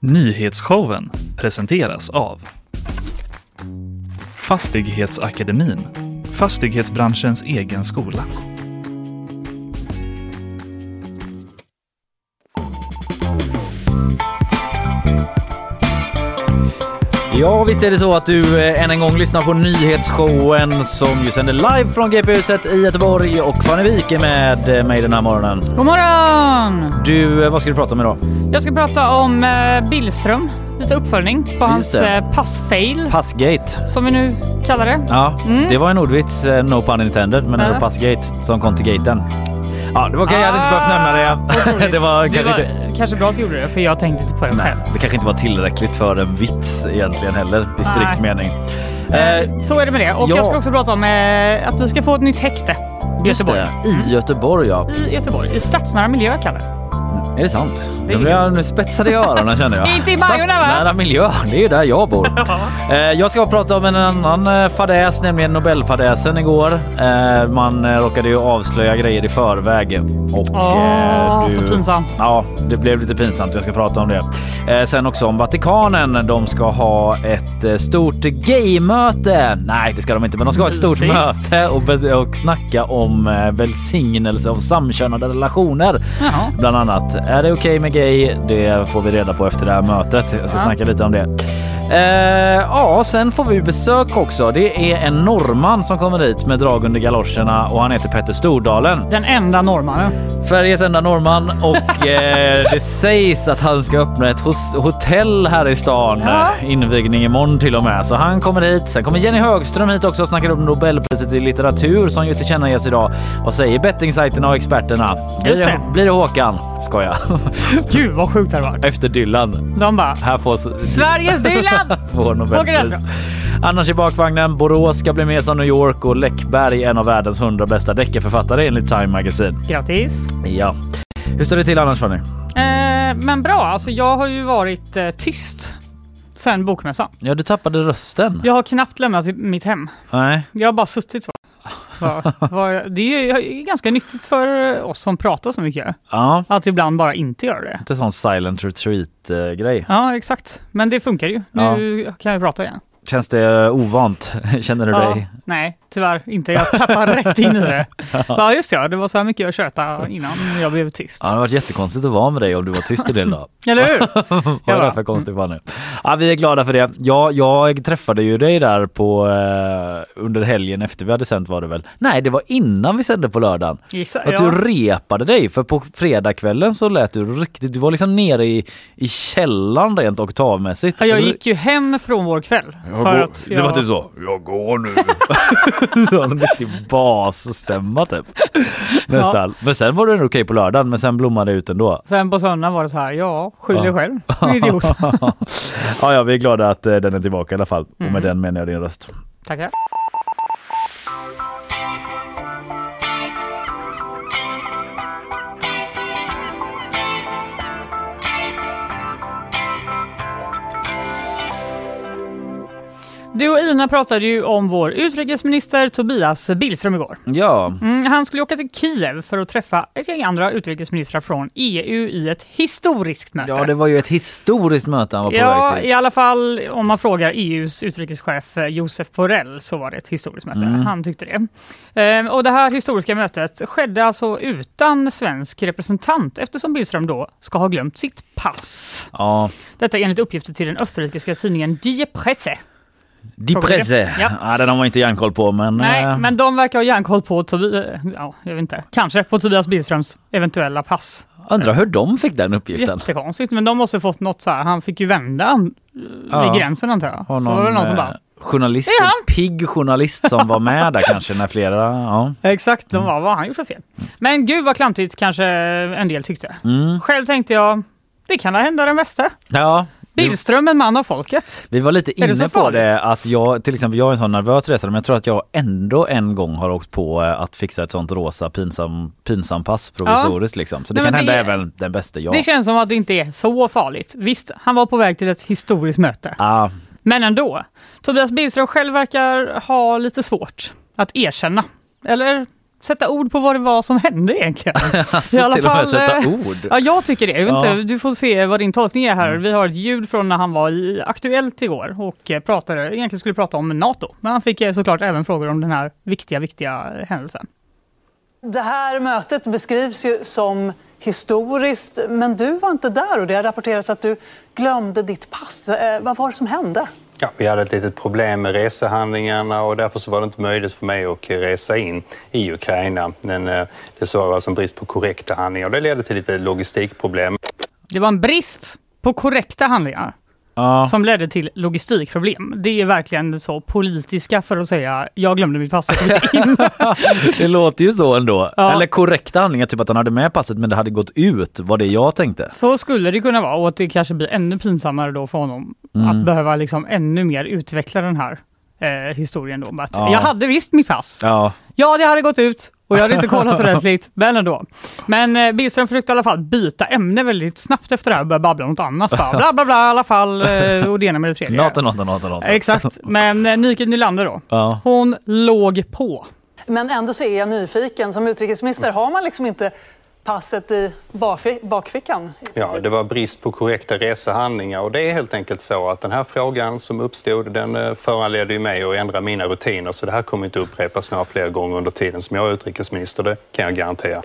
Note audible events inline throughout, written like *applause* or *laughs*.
Nyhetsshowen presenteras av Fastighetsakademin, fastighetsbranschens egen skola. Ja, visst är det så att du eh, än en gång lyssnar på nyhetsshowen som ju sänder live från GP-huset i Göteborg och Fanny Wijk är med eh, mig den här morgonen. God morgon! Du, eh, vad ska du prata om idag? Jag ska prata om eh, Billström, lite uppföljning på hans det. passfail Passgate. som vi nu kallar det. Ja, Mm. det var en ordvits, no pun intended, men ändå Ja. passgate som kom till gaten. Ja, det var okej, jag hade inte behövt nämna det. *laughs* det var kanske inte... kanske bra att du gjorde det för jag tänkte inte på det Nej, själv. det kanske inte var tillräckligt för en vits egentligen heller i strikt mening. Eh, Eh, Så är det med det. Och ja. jag ska också prata om eh, att vi ska få ett nytt häkte Göteborg. i Göteborg ja. I Göteborg, i stadsnära miljö Kalle. Är det sant? Det är Nu, jag, nu spetsar det i öronen känner jag. *laughs* Inte i Majorna, va? Stadsnära miljö, det är ju där jag bor. *laughs* Eh, Jag ska prata om en annan eh, fadäs, nämligen Nobelfadäsen igår. Eh, Man råkade ju avslöja grejer i förväg. Och, Åh, eh, så pinsamt. Ja, det blev lite pinsamt. Jag ska prata om det. Sen också om Vatikanen. De ska ha ett stort gaymöte. Nej, det ska de inte, men de ska ha ett stort Mysigt. möte och, och snacka om välsignelse av samkönade relationer. Jaha. Bland annat. Är det okej med gay? Det får vi reda på efter det här mötet. Jag ska Ja. snacka lite om det. Eh, ja, sen får vi besök också. Det är en norrman som kommer hit med drag under galoscherna och han heter Petter Stordalen. Den enda norrmannen. Sveriges enda norrman och *laughs* eh, det sägs att han ska öppna ett hotell här i stan. Ja. Eh, Invigning imorgon till och med. Så han kommer hit. Sen kommer Jenny Högström hit också och snackar om Nobelpriset i litteratur som ju tillkännages idag. Vad säger bettingsajterna och experterna? Blir det, blir det Håkan? *laughs* Gud vad sjukt det hade varit. Efter Dylan. De bara Här får Sveriges Dylan! *laughs* får Nobelpris. Annars i bakvagnen. Borås ska bli med som New York och Läckberg en av världens 100 bästa deckarförfattare enligt Time Magazine. Grattis! Ja. Hur står det till annars Fanny? Eh, men bra, alltså jag har ju varit eh, tyst sen bokmässan. Ja, du tappade rösten. Jag har knappt lämnat mitt hem. Nej. Jag har bara suttit så. Var, var, det är ju ganska nyttigt för oss som pratar så mycket. Ja, Att ibland bara inte göra det. lite sån silent retreat eh, grej. Ja, exakt. Men det funkar ju. Nu kan jag prata igen. Känns det ovant? *laughs* Känner du Ja, dig? nej, tyvärr inte. Jag tappar *laughs* rätt in i det. Ja, just det. ja, Det var så här mycket jag tjötade innan jag blev tyst. Ja, det har varit jättekonstigt att vara med dig om du var tyst i din dag. Eller hur? *laughs* Vad är det för konstigt Fanny? Ja, vi är glada för det. Ja, jag träffade ju dig där på eh, under helgen efter vi hade sänt var det väl? Nej, det var innan vi sände på lördagen. Gissa, Att ja. du repade dig för på fredagskvällen så lät du riktigt, du var liksom nere i, i källaren rent oktavmässigt. Ja, jag gick ju hem från vår kväll. För att jag... Det var typ så, jag går nu. så en riktig basstämma typ. Nästan. Men sen var det okej på lördagen men sen blommade det ut ändå. Sen på söndagen var det så här, ja, skyll dig Ja. själv. Idiot. *laughs* *laughs* ja, ja, vi är glada att eh, den är tillbaka i alla fall. Och med Mhm. den menar jag din röst. Tackar. Du och Ina pratade ju om vår utrikesminister Tobias Billström igår. Ja, Mm, han skulle åka till Kiev för att träffa ett gäng andra utrikesministrar från EU i ett historiskt möte. ja, det var ju ett historiskt möte han var på Ja, väg till. i alla fall om man frågar EUs utrikeschef eh, Josef Borrell så var det ett historiskt möte. Mm. Han tyckte det. Ehm, och det här historiska mötet skedde alltså utan svensk representant eftersom Billström då ska ha glömt sitt pass. Ja, Detta enligt uppgifter till den österrikiska tidningen Die Presse. Die Frågar du? Presse. Ja. Ja. den har man inte järnkoll på men... Nej, eh, men de verkar ha järnkoll på Tobi- ja, jag vet inte, kanske på Tobias Billströms eventuella pass. Undrar hur de fick den uppgiften. Jättekonstigt, men de måste fått något så här, han fick ju vända Ja. vid gränsen antar jag. Har Så var det någon som eh, bara, journalist, han. en pigg journalist som var med där *laughs* kanske när flera, ja. Exakt, de var, vad har han gjort för fel? Men gud vad klantigt kanske en del tyckte. Mm. Själv tänkte jag, det kan ha hända den bästa. Ja, Billström, en man av folket. vi var lite det inne så på farligt? det att jag, till exempel jag är en sån nervös resare men jag tror att jag ändå en gång har åkt på eh, att fixa ett sånt rosa pinsam, pinsam pass provisoriskt liksom. Så det Nej, kan hända det- även den bästa jag. Det känns som att det inte är så farligt. Visst, han var på väg till ett historiskt möte. Ah, Men ändå. Tobias Billström själv verkar ha lite svårt att erkänna. Eller sätta ord på vad det var som hände egentligen. *laughs* Alltså, I alla till och med fall, sätta eh, ord. Ja, jag tycker det. Jag Ja. inte, du får se vad din tolkning är här. Mm. Vi har ett ljud från när han var i Aktuellt igår och eh, pratade, egentligen skulle prata om NATO. Men han fick eh, såklart även frågor om den här viktiga, viktiga händelsen. Det här mötet beskrivs ju som historiskt, men du var inte där och det har rapporterats att du glömde ditt pass. Vad var det som hände? Ja, vi hade ett litet problem med resehandlingarna och därför så var det inte möjligt för mig att resa in i Ukraina. Men eh, det var alltså en brist på korrekta handlingar och det ledde till lite logistikproblem. Det var en brist på korrekta handlingar Ja. som ledde till logistikproblem. Det är verkligen så politiska för att säga jag glömde mitt pass, jag kom inte in. *laughs* Det låter ju så ändå. Ja. Eller korrekta handlingar, typ att han hade med passet men det hade gått ut, var det jag tänkte. Så skulle det kunna vara och att det kanske blir ännu pinsammare då för honom Mm. att behöva liksom ännu mer utveckla den här eh, historien då. Att Ja. Jag hade visst mitt pass. Ja, Ja, det hade gått ut och jag hade inte kollat *laughs* ordentligt, men ändå. Men eh, Billström försökte i alla fall byta ämne väldigt snabbt efter det här och börja babbla om något annat. Bara, bla bla bla i alla fall eh, *laughs* och det ena med det tredje. Nato, Nato, Nato, Nato. Exakt, men eh, Nike Nylander då, Ja. hon låg på. Men ändå så är jag nyfiken. Som utrikesminister har man liksom inte passet i bakfi- bakfickan. Ja, det var brist på korrekta resehandlingar och det är helt enkelt så att den här frågan som uppstod den eh, föranledde ju mig att ändra mina rutiner så det här kommer inte upprepas några fler gånger under tiden som jag är utrikesminister, det kan jag garantera.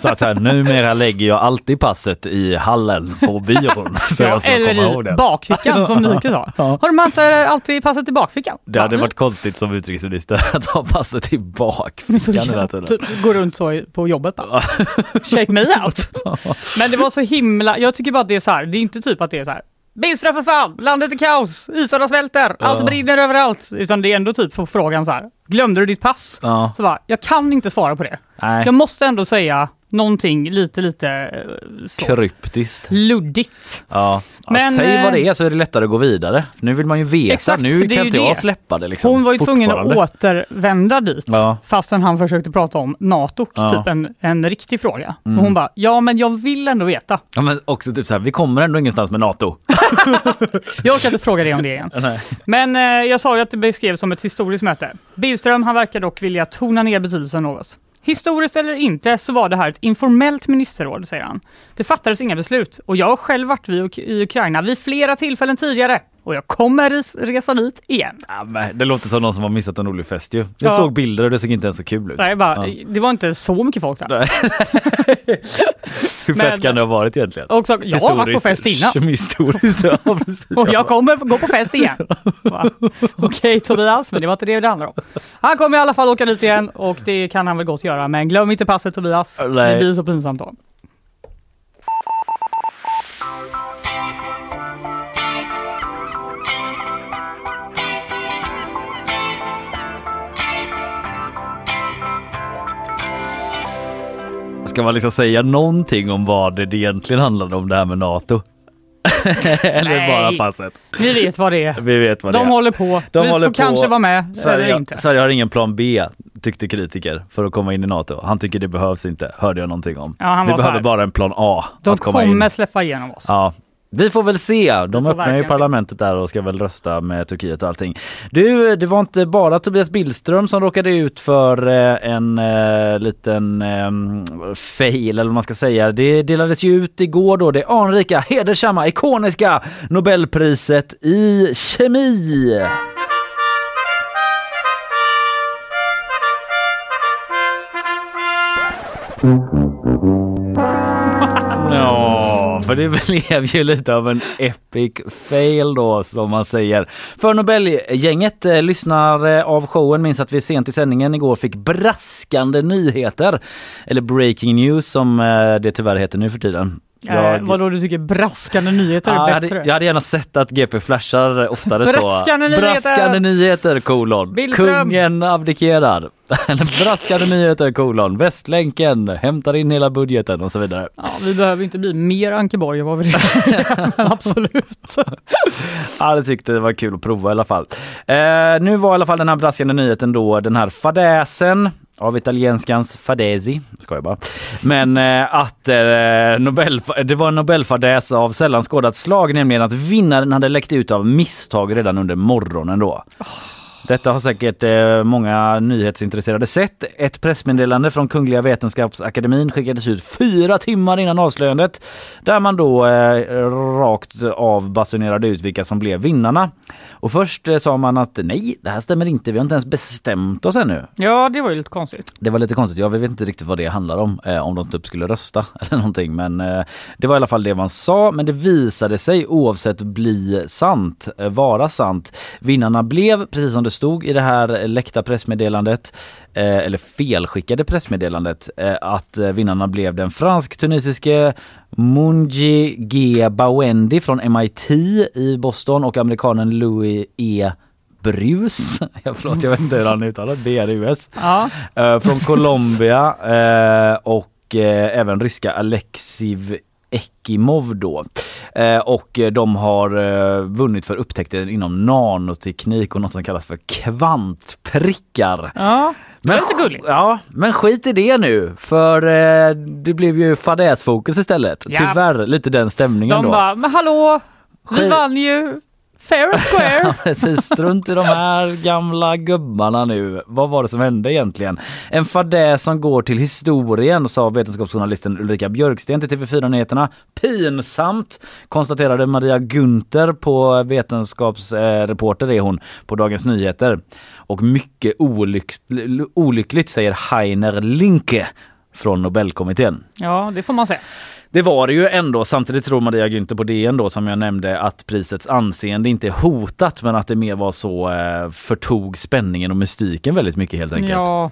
Så att så här, numera lägger jag alltid passet i hallen på byrån. *laughs* Så jag ska komma eller ihåg i det. bakfickan som Nike sa. *laughs* Har de inte alltid passet i bakfickan? Det hade Va? varit konstigt som utrikesminister *laughs* att ha passet i bakfickan hela tiden. Gå runt så på jobbet bara. Shake me out. *laughs* Men det var så himla, jag tycker bara att det är så här, det är inte typ att det är så här. Billström för fan, landet är kaos, isarna svälter, allt Ja. brinner överallt. Utan det är ändå typ på frågan så här, glömde du ditt pass? Ja. Så bara, jag kan inte svara på det. Nej, Jag måste ändå säga någonting lite, lite eh, så kryptiskt. luddigt. Ja. Ja, Men, säg vad det eh, är så är det lättare att gå vidare. Nu vill man ju veta. Exakt, nu kan inte jag släppa det liksom. Hon var ju tvungen att återvända dit Ja. fastän han försökte prata om NATO, Ja. Mm. typ en, en riktig fråga. Och hon bara, ja men jag vill ändå veta. Ja, men också typ så här, vi kommer ändå ingenstans med NATO. *laughs* Jag orkar inte fråga dig om det igen. *laughs* Nej. Men eh, jag sa ju att det beskrevs som ett historiskt möte. Billström han verkar dock vilja tona ner betydelsen något. Historiskt eller inte så var det här ett informellt ministerråd, säger han. Det fattades inga beslut och jag har själv varit vid, Uk- i Ukraina vid flera tillfällen tidigare och jag kommer res- resa dit igen. Ja, men det låter som någon som har missat en rolig fest ju. Jag Ja. såg bilder och det såg inte ens så kul ut. Nej, bara, Ja. Det var inte så mycket folk där. *laughs* Hur Men- fett kan det ha varit egentligen? Och så, jag har varit på fest innan. Historiskt, ja precis. *laughs* Och jag kommer gå på fest igen. Okej Tobias, men det var inte det det handlade om. Han kommer i alla fall åka dit igen och det kan han väl gott göra. Men glöm inte passet Tobias. Nej. Det blir så pinsamt då. Ska man liksom säga någonting om vad det egentligen handlade om det här med NATO? *laughs* Eller Nej. bara passet? Ni vet vad det är. Vi vet vad det De är. håller på. De Vi håller får på. kanske vara med eller Sverige, inte. Sverige har ingen plan B, tyckte kritiker, för att komma in i NATO. Han tycker det behövs inte, hörde jag någonting om. Ja, Vi behöver bara en plan A De kommer in. släppa igenom oss. Ja. Vi får väl se. De öppnar ju parlamentet där och ska väl rösta med Turkiet och allting. Du, det var inte bara Tobias Billström som råkade ut för eh, en eh, liten eh, fail eller vad man ska säga. Det delades ju ut igår då det anrika, hedersamma, ikoniska Nobelpriset i kemi. *laughs* Ja, för det blev ju lite av en epic fail då som man säger. För Nobelgänget eh, lyssnar av showen minns att vi sent i sändningen igår fick braskande nyheter. Eller breaking news som eh, det tyvärr heter nu för tiden. Eh, vadå du tycker braskande nyheter Ja, är jag, bättre? hade, jag hade gärna sett att GP flashar oftare så. Braskande nyheter! Braskande nyheter kolon. Billström! Kungen abdikerar. *laughs* Braskande nyheter kolon. Västlänken hämtar in hela budgeten och så vidare. Ja, vi behöver inte bli mer Ankeborg än vad vi redan är, men *laughs* absolut. Ja, det tyckte det var kul att prova i alla fall. Eh, nu var i alla fall den här braskande nyheten då den här fadäsen av italienskans fadesi, ska jag bara. Men eh, att eh, Nobel, det var en Nobelfadäs av sällan skådat slag, nämligen att vinnaren hade läckt ut av misstag redan under morgonen då. Detta har säkert eh, många nyhetsintresserade sett. Ett pressmeddelande från Kungliga Vetenskapsakademin skickades ut fyra timmar innan avslöjandet där man då eh, rakt av basunerade ut vilka som blev vinnarna. Och först eh, sa man att nej, det här stämmer inte. Vi har inte ens bestämt oss ännu. Ja, det var ju lite konstigt. Det var lite konstigt. Jag vet inte riktigt vad det handlar om. Om de typ skulle rösta *laughs* eller någonting. Men det var i alla fall det man sa. Men det visade sig oavsett bli sant, vara sant. Vinnarna blev, precis som det stod i det här läckta pressmeddelandet, eh, eller felskickade pressmeddelandet, eh, att eh, vinnarna blev den fransk-tunisiske Munji G. Bawendi från MIT i Boston och amerikanen Louis E. Brus. *laughs* Ja, förlåt, jag vet inte hur han uttalar B-R-U-S. Ja. Eh, från Colombia eh, och eh, även ryska Alexiv Ekimov då. Eh, och de har eh, vunnit för upptäckter inom nanoteknik och något som kallas för kvantprickar. Ja, Men, ja, men skit i det nu för eh, det blev ju fadäsfokus istället. Ja. Tyvärr lite den stämningen De då. bara, men hallå, vi vann ju fair and square. *laughs* Precis, strunt i de här gamla gubbarna nu. Vad var det som hände egentligen? En fadäs som går till historien, sa vetenskapsjournalisten Ulrika Björksten till TV4 Nyheterna. Pinsamt, konstaterade Maria Gunther på vetenskapsreporter är hon på Dagens Nyheter. Och mycket olyck, olyckligt säger Heiner Linke från Nobelkommittén. ja, det får man säga. Det var det ju ändå. Samtidigt tror Maria Günther på DN då som jag nämnde att prisets anseende inte är hotat men att det mer var så eh, förtog spänningen och mystiken väldigt mycket helt enkelt. Ja,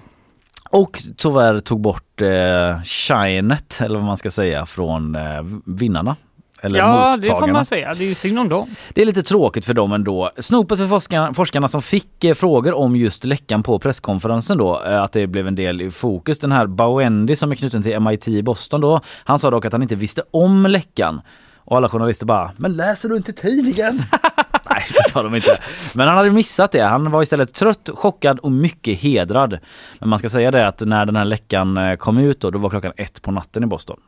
Och tyvärr tog bort eh, shinet eller vad man ska säga från eh, vinnarna. Eller ja det får man säga. Det är ju synd om dem. Det är lite tråkigt för dem ändå. Snopet för forskarna, forskarna som fick eh, frågor om just läckan på presskonferensen då, eh, att det blev en del i fokus. Den här Bawendi som är knuten till MIT i Boston då, han sa dock att han inte visste om läckan. Och alla journalister bara, men läser du inte tidningen? *laughs* Nej, det sa de inte. Men han hade missat det. Han var istället trött, chockad och mycket hedrad. Men man ska säga det att när den här läckan eh, kom ut då, då var klockan ett på natten i Boston.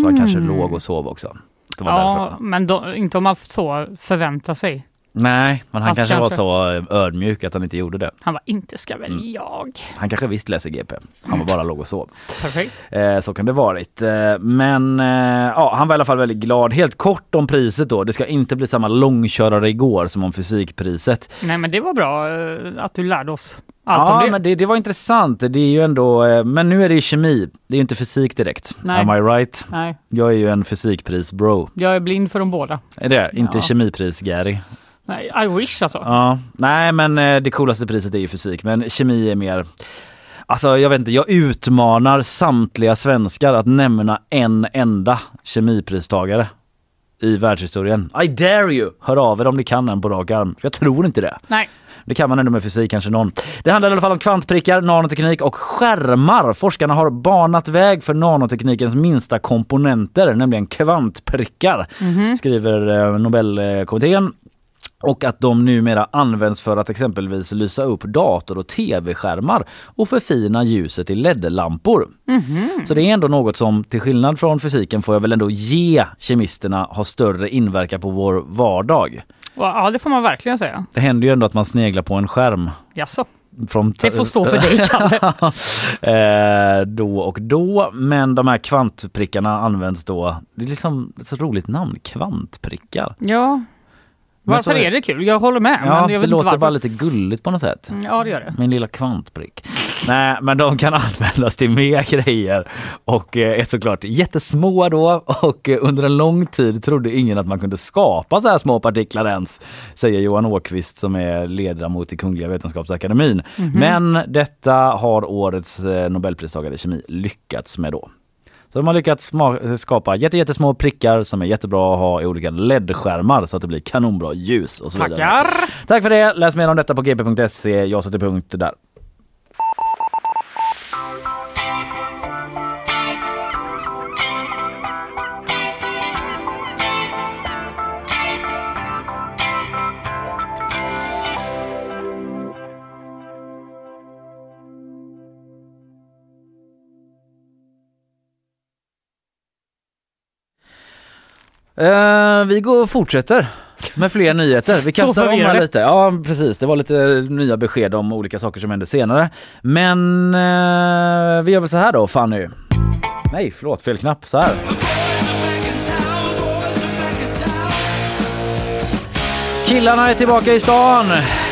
Så han kanske låg och sov också. Ja, därför. men då, inte om man så förväntar sig. Nej, men han Alltså, kanske, kanske. var så ödmjuk att han inte gjorde det. Han var inte ska väl Mm. jag. Han kanske visst läser GP. Han var bara låg och sov. Perfekt. Eh, så kan det varit. Eh, men eh, ja, han var i alla fall väldigt glad. Helt kort om priset då. Det ska inte bli samma långkörare igår som om fysikpriset. Nej men det var bra eh, att du lärde oss allt ja, det. men det, det var intressant. Det är ju ändå, eh, men nu är det ju kemi. Det är ju inte fysik direkt. Nej. Am I right? Nej, Jag är ju en fysikpris-bro. jag är blind för de båda. Är det? Inte Ja. kemipris-Gary. Nej, I wish alltså. Ja, nej men eh, det coolaste priset är ju fysik men kemi är mer Alltså jag vet inte, jag utmanar samtliga svenskar att nämna en enda kemipristagare i världshistorien. I dare you! Hör av er om ni kan en på rak arm. Jag tror inte det. Nej. Det kan man ändå med fysik, kanske någon. Det handlar i alla fall om kvantprickar, nanoteknik och skärmar. Forskarna har banat väg för nanoteknikens minsta komponenter, nämligen kvantprickar, skriver eh, Nobelkommittén. Och att de numera används för att exempelvis lysa upp dator och tv-skärmar och förfina ljuset i LED-lampor. Så det är ändå något som till skillnad från fysiken får jag väl ändå ge kemisterna har större inverkan på vår vardag. Ja, det får man verkligen säga. Det händer ju ändå att man sneglar på en skärm Jaså, från det får stå för dig Kalle. *laughs* eh, då och då. Men de här kvantprickarna används då, det är liksom ett så roligt namn, kvantprickar. Ja. Varför så- är det kul? Jag håller med. Ja, men jag det låter bara lite gulligt på något sätt. Mm, Ja, det gör det. Min lilla kvantprick. Nej, men de kan *laughs* användas till mer grejer och eh, är såklart jättesmå då och eh, under en lång tid trodde ingen att man kunde skapa så här små partiklar ens, säger Johan Åkvist som är ledamot i Kungliga Vetenskapsakademin. Men detta har årets eh, Nobelpristagare i kemi lyckats med då. Så de har lyckats skapa jätte, jättesmå prickar som är jättebra att ha i olika LED-skärmar så att det blir kanonbra ljus och så vidare. Tackar! Tack för det! Läs mer om detta på gp.se. Jag sätter punkt där. Eh, vi går och fortsätter med fler nyheter. Vi kastar om här lite. Ja precis, det var lite nya besked om olika saker som hände senare. Men eh, vi gör väl så här då Fanny. Nej förlåt, fel knapp. Så här. Killarna är tillbaka i stan.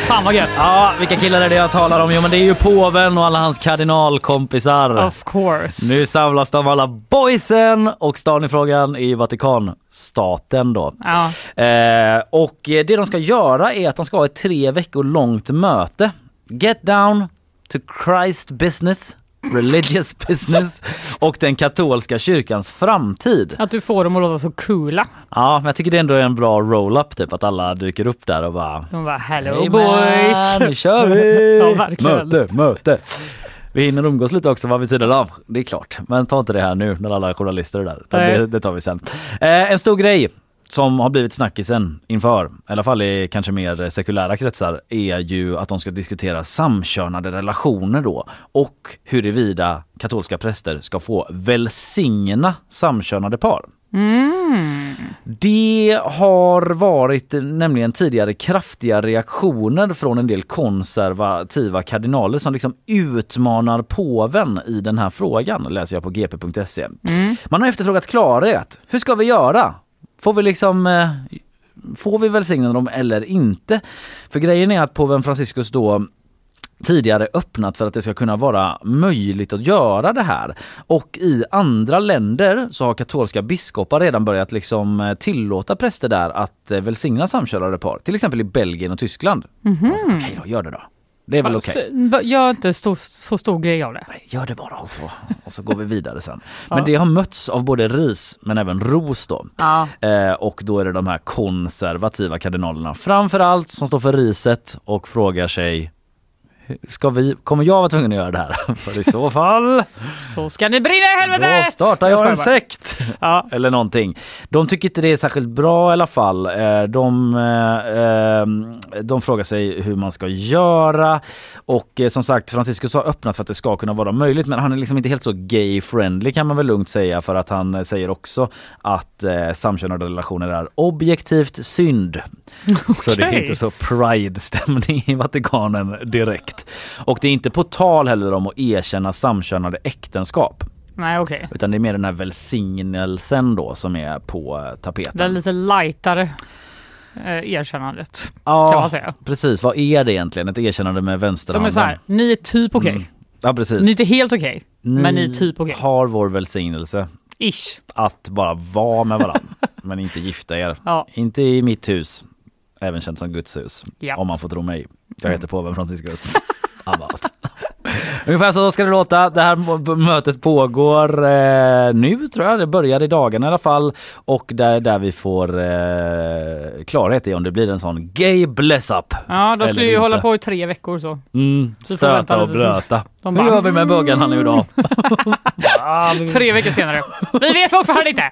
Fan vad gött! Ja, vilka killar är det jag talar om? Jo men det är ju påven och alla hans kardinalkompisar. Of course. Nu samlas de alla boysen och stan i frågan är ju Vatikanstaten då. Ja. Eh, och det de ska göra är att de ska ha ett tre veckor långt möte. Get down to Christ business, religious *laughs* business och den katolska kyrkans framtid. Att du får dem att låta så coola. Ja, men jag tycker det ändå är en bra roll-up typ att alla dyker upp där och bara De bara hello Hey boys! man, nu kör vi! *laughs* Ja. Möte, möte. Vi hinner umgås lite också vad vid sidan av. Det är klart. Men ta inte det här nu när alla journalister är där. Det, det tar vi sen. Eh, en stor grej som har blivit snackisen inför, i alla fall i kanske mer sekulära kretsar, är ju att de ska diskutera samkönade relationer då och huruvida katolska präster ska få välsigna samkönade par. Det har varit nämligen tidigare kraftiga reaktioner från en del konservativa kardinaler som liksom utmanar påven i den här frågan, läser jag på gp.se. Man har efterfrågat klarhet. Hur ska vi göra? Får vi liksom eh, Får vi välsigna dem eller inte? För grejen är att påven Franciscus då tidigare öppnat för att det ska kunna vara möjligt att göra det här. Och i andra länder så har katolska biskopar redan börjat liksom eh, tillåta präster där att eh, välsigna samkönade par. Till exempel i Belgien och Tyskland. Mhm. Alltså, Okej då, gör det då. Det är väl okej. B- Gör inte stor, så stor grej av det. Nej, Gör det bara och så, och så går vi vidare sen. *laughs* Men det har mötts av både ris men även ros då. Ja. Eh, och då är det de här konservativa kardinalerna framförallt som står för riset och frågar sig Ska vi, kommer jag vara tvungen att göra det här? *laughs* För i så fall, Så ska ni brinna i helvetet! då startar jag en skojar bara. sekt! Ja. Eller någonting. De tycker inte det är särskilt bra i alla fall. Eh, De, eh, eh, de frågar sig hur man ska göra och eh, som sagt Franciscus har öppnat för att det ska kunna vara möjligt men han är liksom inte helt så gay-friendly kan man väl lugnt säga för att han säger också att samkönade relationer är objektivt synd. Så det är inte så pride-stämning i Vatikanen direkt. Och det är inte på tal heller om att erkänna samkönade äktenskap. Nej okej. Utan det är mer den här välsignelsen då som är på eh, tapeten. Det är lite lightare eh, erkännandet ja, kan man säga. precis. Vad är det egentligen? Ett erkännande med De vänsterhanden? är så här, ni är typ okej. Mm. Ja precis. Ni är inte helt okej, men ni är typ okej. har vår välsignelse Ish. att bara vara med varandra *laughs* men inte gifta er. Ja. Inte i mitt hus, även känt som Guds hus. Ja. Om man får tro mig. Jag heter påven Franciscus. *laughs* About. Ungefär så ska det låta. Det här mötet pågår eh, nu tror jag. Det börjar i dagarna i alla fall. Och det är där vi får eh, klarhet i om det blir en sån gay bless-up. Ja, de skulle ju hålla på i tre veckor så. Mm, stöta och blöta. De Hur bara, gör vi med bögarna nu då? Tre veckor senare. Vi vet fortfarande inte!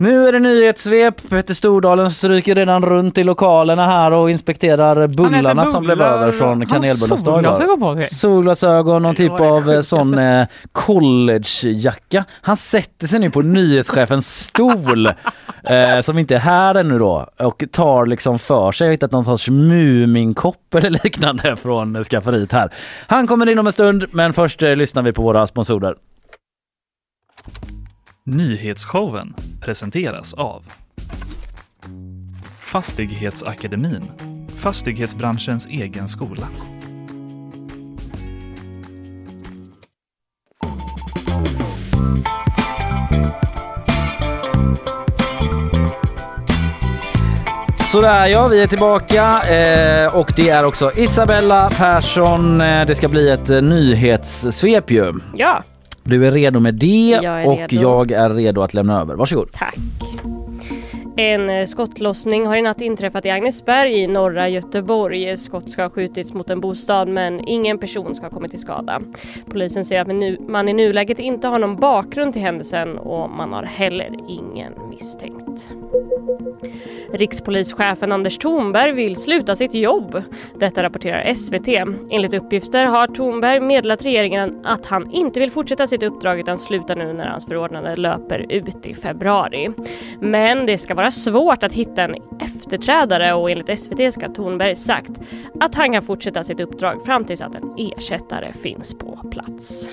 Nu är det nyhetssvep. Petter Stordalen stryker redan runt i lokalerna här och inspekterar bullarna som blev över från kanelbullens dag. idag. solglasögon på sig. Solglasögon, någon typ av eh, sån eh, collegejacka. Han sätter sig nu på nyhetschefens stol *laughs* eh, som inte är här ännu då och tar liksom för sig. Jag har hittat någon sorts Muminkopp eller liknande från skafferiet här. Han kommer in om en stund men först eh, lyssnar vi på våra sponsorer. Nyhetsshowen presenteras av Fastighetsakademin, fastighetsbranschens egen skola. Sådär ja, vi är tillbaka eh, och det är också Isabella Persson. Eh, det ska bli ett eh, nyhetssvep ju. Ja, Du är redo med det Jag och redo. jag är redo att lämna över. Varsågod. tack. En eh, skottlossning har i natt inträffat i Agnesberg i norra Göteborg. Skott ska ha skjutits mot en bostad men ingen person ska ha kommit till skada. Polisen säger att man i nuläget inte har någon bakgrund till händelsen och man har heller ingen misstänkt. Rikspolischefen Anders Thornberg vill sluta sitt jobb. Detta rapporterar SVT. Enligt uppgifter har Thornberg meddelat regeringen att han inte vill fortsätta sitt uppdrag utan sluta nu när hans förordnande löper ut i februari. Men det ska vara svårt att hitta en efterträdare och enligt SVT ska Thornberg sagt att han kan fortsätta sitt uppdrag fram tills att en ersättare finns på plats.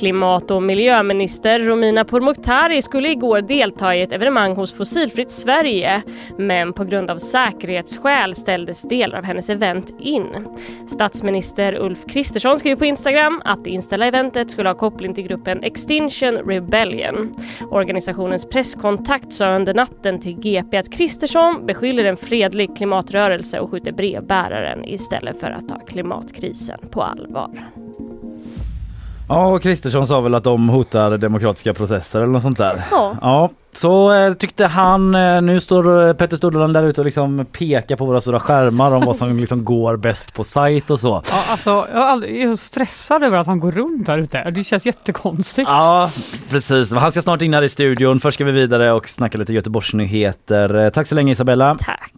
Klimat och miljöminister Romina Pourmokhtari skulle igår delta i ett evenemang hos Fossilfritt Sverige men på grund av säkerhetsskäl ställdes delar av hennes event in. Statsminister Ulf Kristersson skrev på Instagram att det inställda eventet skulle ha koppling till gruppen Extinction Rebellion. Organisationens presskontakt sa under natten till GP att Kristersson beskyller en fredlig klimatrörelse och skjuter brevbäraren istället för att ta klimatkrisen på allvar. Ja, och Kristersson sa väl att de hotar demokratiska processer eller något sånt där. Ja. ja så eh, tyckte han, eh, nu står eh, Petter Stordalen där ute och liksom pekar på våra stora skärmar om vad som *laughs* liksom går bäst på sajt och så. Ja, alltså, jag är, aldrig, jag är så stressad över att han går runt där ute. Det känns jättekonstigt. Ja, precis. Han ska snart in här i studion. Först ska vi vidare och snacka lite Göteborgsnyheter. Eh, Tack så länge Isabella. Tack.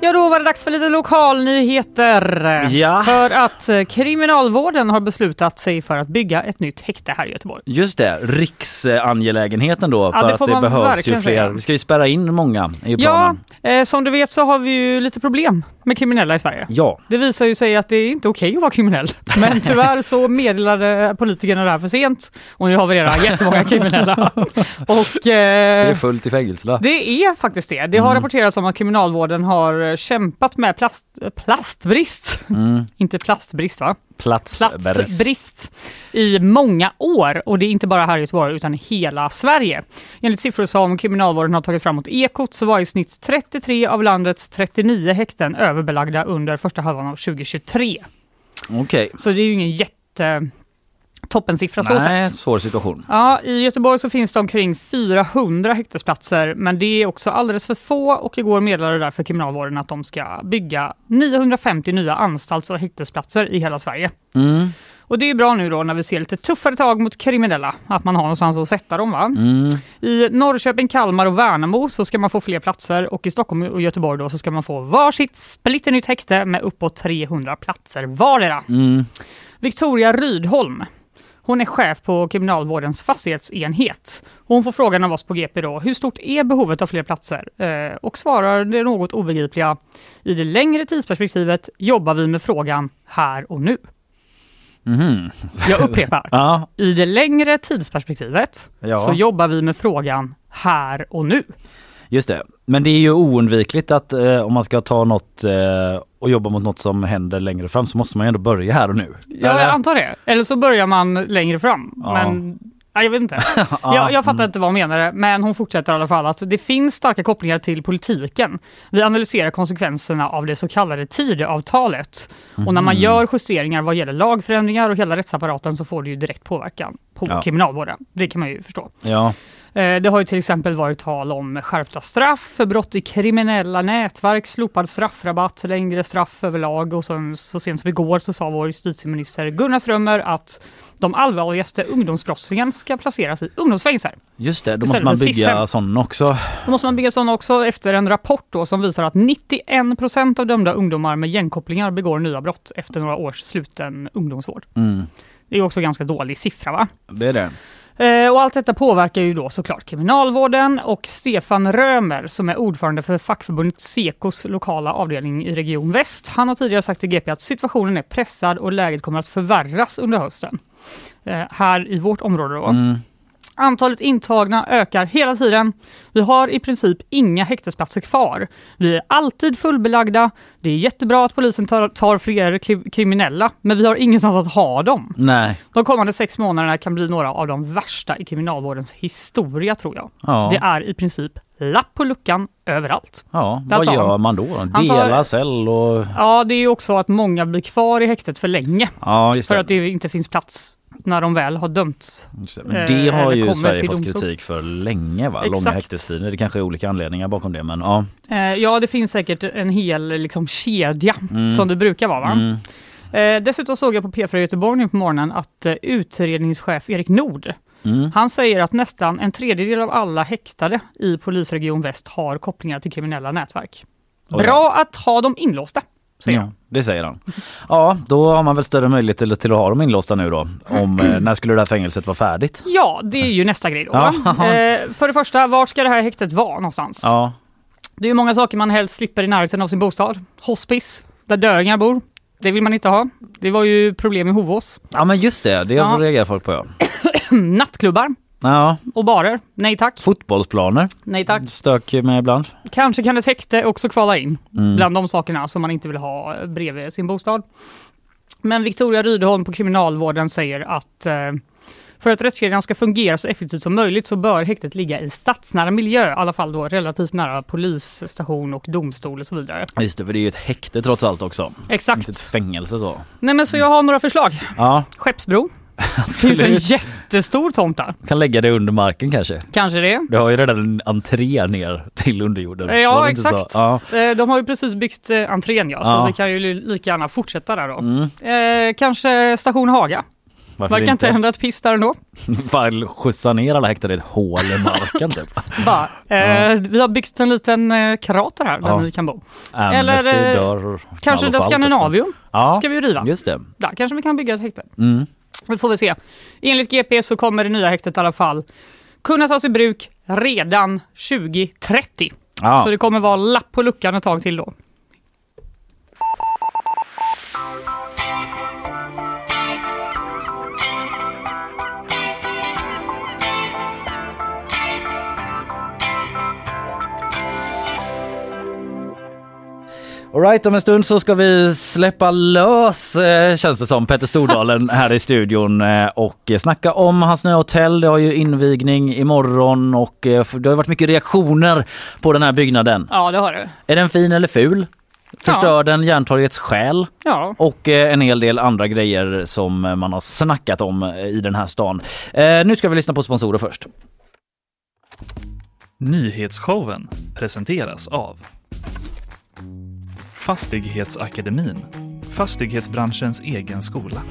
Ja, då var det dags för lite lokalnyheter. Ja. För att eh, Kriminalvården har beslutat sig för att bygga ett nytt häkte här i Göteborg. Just det, riksangelägenheten då. Ja, för det att det behövs ju fler. säga. Vi ska ju spärra in många i Ja, planen. eh, som du vet så har vi ju lite problem med kriminella i Sverige. Ja. Det visar ju sig att det är inte okej att vara kriminell. *laughs* Men tyvärr så meddelade politikerna det här för sent och nu har vi redan *laughs* jättemånga kriminella. Och Det är eh, fullt i fängelserna. det är faktiskt det. Det har rapporterats om att kriminalvården har kämpat med plast, plastbrist. Mm. inte plastbrist va? Platsbrist. platsbrist i många år och det är inte bara här i Göteborg utan i hela Sverige. Enligt siffror som Kriminalvården har tagit fram mot Ekot så var i snitt 33 av landets 39 häkten överbelagda under första halvan av 2023. Okej. Så det är ju ingen jätte toppensiffra så Nej, sett. svår situation. Ja, i Göteborg så finns det omkring 400 häktesplatser, men det är också alldeles för få och igår meddelade därför Kriminalvården att de ska bygga 950 nya anstalts och häktesplatser i hela Sverige. Mm. Och det är bra nu då när vi ser lite tuffare tag mot kriminella, att man har någonstans att sätta dem va? Mm. I Norrköping, Kalmar och Värnamo så ska man få fler platser och i Stockholm och Göteborg då så ska man få varsitt splitternytt häkte med uppåt 300 platser vardera. Mm. Victoria Rydholm, hon är chef på Kriminalvårdens fastighetsenhet. Hon får frågan av oss på GP då, hur stort är behovet av fler platser? Eh, och svarar det något obegripliga, i det längre tidsperspektivet jobbar vi med frågan här och nu. Mhm. Jag upprepar, *laughs* Ja, i det längre tidsperspektivet Ja. så jobbar vi med frågan här och nu. just det. Men det är ju oundvikligt att eh, om man ska ta något eh, och jobba mot något som händer längre fram så måste man ju ändå börja här och nu. Ja, Eller? jag antar det. Eller så börjar man längre fram. Ja. Men ja, jag vet inte. *laughs* Ja, jag, jag fattar inte vad hon menade, men hon fortsätter i alla fall att det finns starka kopplingar till politiken. Vi analyserar konsekvenserna av det så kallade Tidöavtalet. Och när man Mhm. gör justeringar vad gäller lagförändringar och hela rättsapparaten så får det ju direkt påverkan på Ja. kriminalvården. Det kan man ju förstå. Ja, Det har ju till exempel varit tal om skärpta straff för brott i kriminella nätverk, slopad straffrabatt, längre straff överlag och sen, så sent som igår så sa vår justitieminister Gunnar Strömmer att de allvarligaste ungdomsbrottslingarna ska placeras i ungdomsfängelser. just det. Då måste man bygga sån också. Då måste man bygga sådana också efter en rapport då som visar att 91 procent av dömda ungdomar med gängkopplingar begår nya brott efter några års sluten ungdomsvård. Mm. Det är också ganska dålig siffra va? Det är det. Eh, Och allt detta påverkar ju då såklart kriminalvården och Stefan Römer som är ordförande för fackförbundet Sekos lokala avdelning i Region Väst. Han har tidigare sagt till GP att situationen är pressad och läget kommer att förvärras under hösten. Eh, Här i vårt område då. Mm. Antalet intagna ökar hela tiden. Vi har i princip inga häktesplatser kvar. Vi är alltid fullbelagda. Det är jättebra att polisen tar, tar fler kri- kriminella, men vi har ingenstans att ha dem. Nej. De kommande sex månaderna kan bli några av de värsta i kriminalvårdens historia tror jag. Ja. Det är i princip lapp på luckan överallt. Ja, Där vad gör han. man då? Dela cell och... Ja, det är ju också att många blir kvar i häktet för länge Ja, för att det inte finns plats när de väl har dömts. Det. Men det eh, har ju Sverige fått domstol. kritik för länge va? Långa Exakt. häktestider. Det kanske är olika anledningar bakom det men ja. Eh, ja, det finns säkert en hel liksom, kedja Mm. som det brukar vara. Va? Mm. Eh, dessutom såg jag på P4 Göteborg nu på morgonen att eh, utredningschef Erik Nord, Mm. han säger att nästan en tredjedel av alla häktade i polisregion Väst har kopplingar till kriminella nätverk. Bra att ha dem inlåsta, säger Ja, det säger han. Ja, då har man väl större möjlighet till, till att ha dem inlåsta nu då. Om, eh, när skulle det här fängelset vara färdigt? Ja, det är ju nästa grej då. Ja. Eh, för det första, var ska det här häktet vara någonstans? Ja, Det är ju många saker man helst slipper i närheten av sin bostad. Hospice, där döingar bor. Det vill man inte ha. Det var ju problem i Hovås. ja men just det, det Ja. reagerar folk på ja. *coughs* Nattklubbar Ja, och barer. Nej tack. fotbollsplaner. Nej tack. Stök med ibland. Kanske kan ett häkte också kvala in Mm. bland de sakerna som man inte vill ha bredvid sin bostad. Men Victoria Rydholm på Kriminalvården säger att eh, för att rättskedjan ska fungera så effektivt som möjligt så bör häktet ligga i stadsnära miljö, i alla fall då relativt nära polisstation och domstol och så vidare. Just det, för det är ju ett häkte trots allt också. Inte ett Exakt. fängelse så. Nej men så jag har några förslag. Ja, Skeppsbro. Det finns en absolut. jättestor tomt där. Kan lägga det under marken kanske. Kanske det. Du har ju redan en entré ner till underjorden. Ja, exakt. Ja. Eh, De har ju precis byggt eh, entrén ja, så Ja. vi kan ju li- lika gärna fortsätta där då. Mm. Eh, kanske station Haga. Varför Verkar inte hända ett piss där ändå. *laughs* Bara skjutsa ner alla häktade i ett hål i marken typ. *laughs* Bara, eh, Vi har byggt en liten eh, krater här där Ja. ni kan bo. Amnesty Eller, eh, dör. Kanske det fall, Skandinavium typ. Ja, ska vi riva. just det. Där kanske vi kan bygga ett häkte. Mm. Det får vi se. Enligt GP så kommer det nya häktet i alla fall kunna tas i bruk redan 2030. Ja. Så det kommer vara lapp på luckan ett tag till då. Alright, om en stund så ska vi släppa lös eh, känns det som Petter Stordalen *laughs* här i studion eh, och snacka om hans nya hotell. Det har ju invigning imorgon och eh, det har varit mycket reaktioner på den här byggnaden. Ja, det har det. Är den fin eller ful? Förstör den Järntorgets själ? Ja, och eh, en hel del andra grejer som man har snackat om eh, i den här stan. Eh, nu ska vi lyssna på sponsorer först. Nyhetsshowen presenteras av Fastighetsakademin, fastighetsbranschens egen skola.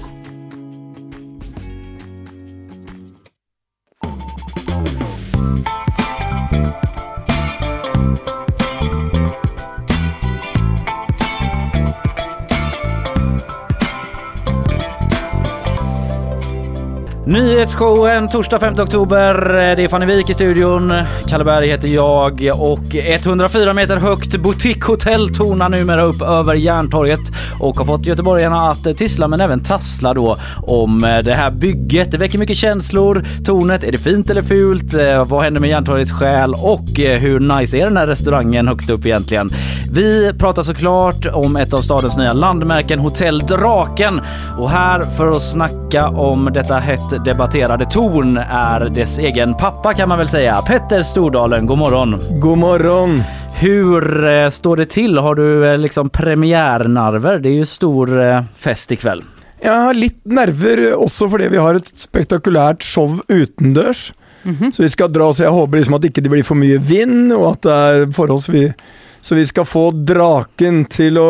Nyhetsshowen torsdag 5 oktober. Det är Fanny Wijk i studion. Kalle Berg heter jag och 104 meter högt boutiquehotell tornar numera upp över Järntorget och har fått göteborgarna att tissla men även tassla då om det här bygget. Det väcker mycket känslor. Tornet, är det fint eller fult? Eh, vad händer med Järntorgets själ? Och eh, hur nice är den här restaurangen högst upp egentligen? Vi pratar såklart om ett av stadens nya landmärken, Hotell Draken. Och här för att snacka om detta hett debatterade torn är dess egen pappa kan man väl säga. Petter Stordalen, god morgon. God morgon! Hur eh, står det till? Har du eh, liksom premiärnerver? Det är ju stor eh, fest ikväll. Jeg har litt nerver også fordi vi har et spektakulært show utendørs. Så vi skal dra, så jeg håper liksom at ikke det blir for mye vind, og at det er forholdsvis Så vi skal få draken til å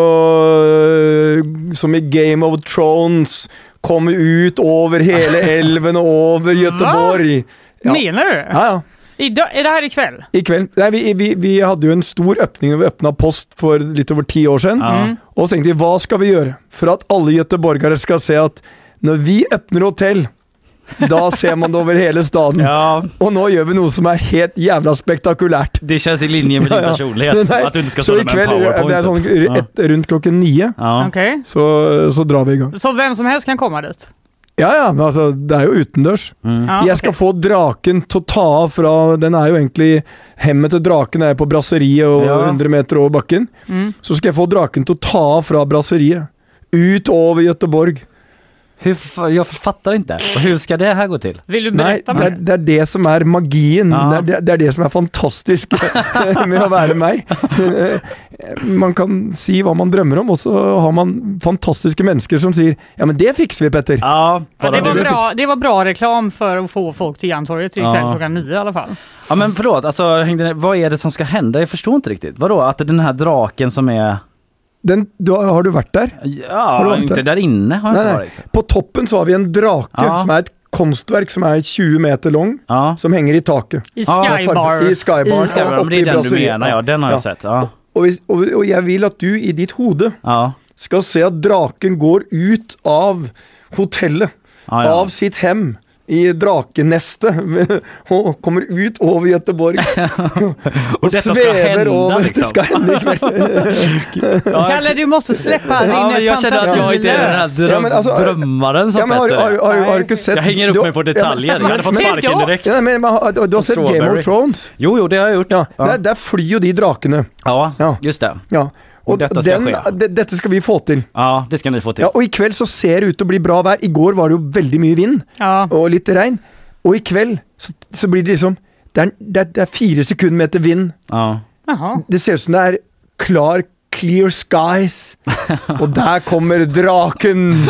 Som i Game of Thrones komme ut over hele elven *laughs* og over Göteborg. Ja. menar du? Ja, ja. Idag, är det här ikväll? I kveld. Nei, vi, vi, vi hadde jo en stor øpning når vi åpna Post for litt over ti år siden. Ja. Og så tenkte vi, hva skal vi gjøre for at alle göteborgere skal se at når vi åpner hotell, da ser man det over hele staden. Ja, Og nå gjør vi noe som er helt jævla spektakulært. det känns i linje med din *laughs* Ja, ja. personlighet. Nei, Att du inte ska så stå i där med en kveld, det er sånn Ja. et, rundt klokken ni, Ja. Okej. så, så drar vi i gang. Så vem som helst kan komma dit? Ja, ja, men altså, det er jo utendørs. Mm. Ja, Jeg skal få draken til å ta av fra Den er jo egentlig Hemmet til draken er på brasseriet og Ja. 100 meter over bakken. Mm. Så skal jeg få draken til å ta av fra brasseriet. Ut over Göteborg. Hur, jag fattar inte. Och hur ska det här gå till? Vill du Nej, berätta det er, mer? det er det som er magien. *laughs* Ja. Det, det er det som er fantastisk med å være meg. Man kan si hva man drømmer om, og så har man fantastiske mennesker som sier ja, men det fikser vi, Petter. Ja, Ja, det, var bra, det var bra reklam för att få folk till Järntorget ikväll Ja. klockan nio i alla fall. Ja men förlåt, alltså, vad är det som ska hända? Jag förstår inte riktigt. Vadå, att den här draken som är... Den, du, har du vært der? Ja, Har du varit inte där? där inne har jag Nej, inte nej. varit. På toppen så har vi en drake, Ja. som er et konstverk som er 20 meter lang, Ja, som henger i taket. I Ja, Skybar. I Skybar. i Skybar, men det är den du menar ja, den har jag sett. Ja, Og, hvis- og, og jeg vil at du i ditt hode ja, skal se at draken går ut av hotellet, ja. ja. av sitt hem i drakenestet *laughs* og kommer ut over Göteborg *laughs* *laughs* Och detta ska hända liksom. Det skal hende i kveld. Ja, Kalle, du måste släppa Ja, men din jag känner att jag inte är den här dröm, Ja, men alltså, drömmaren som Ja, men har, har, är. har, har du ikke sett Jag hänger upp du, mig på detaljer. Ja, Jag hade fått men- sparken men- direkt. Ja, men, men, du, du har sett Game of Thrones? Jo, jo, det har jag gjort. Ja, Ja. Der, der flyr jo de drakene. Ja, Ja. just det. Ja. Og dette skal skje. de, dette skal vi få til. Ja, det ska ni få till. Ja, og i kveld så ser det ut å bli bra vær. I går var det jo veldig mye vind Ja. og litt regn. Og i kveld så, så blir det liksom det er, det, det er fire sekundmeter vind. Ja. Det ser ut som det er klar, clear skies. *laughs* Og der kommer draken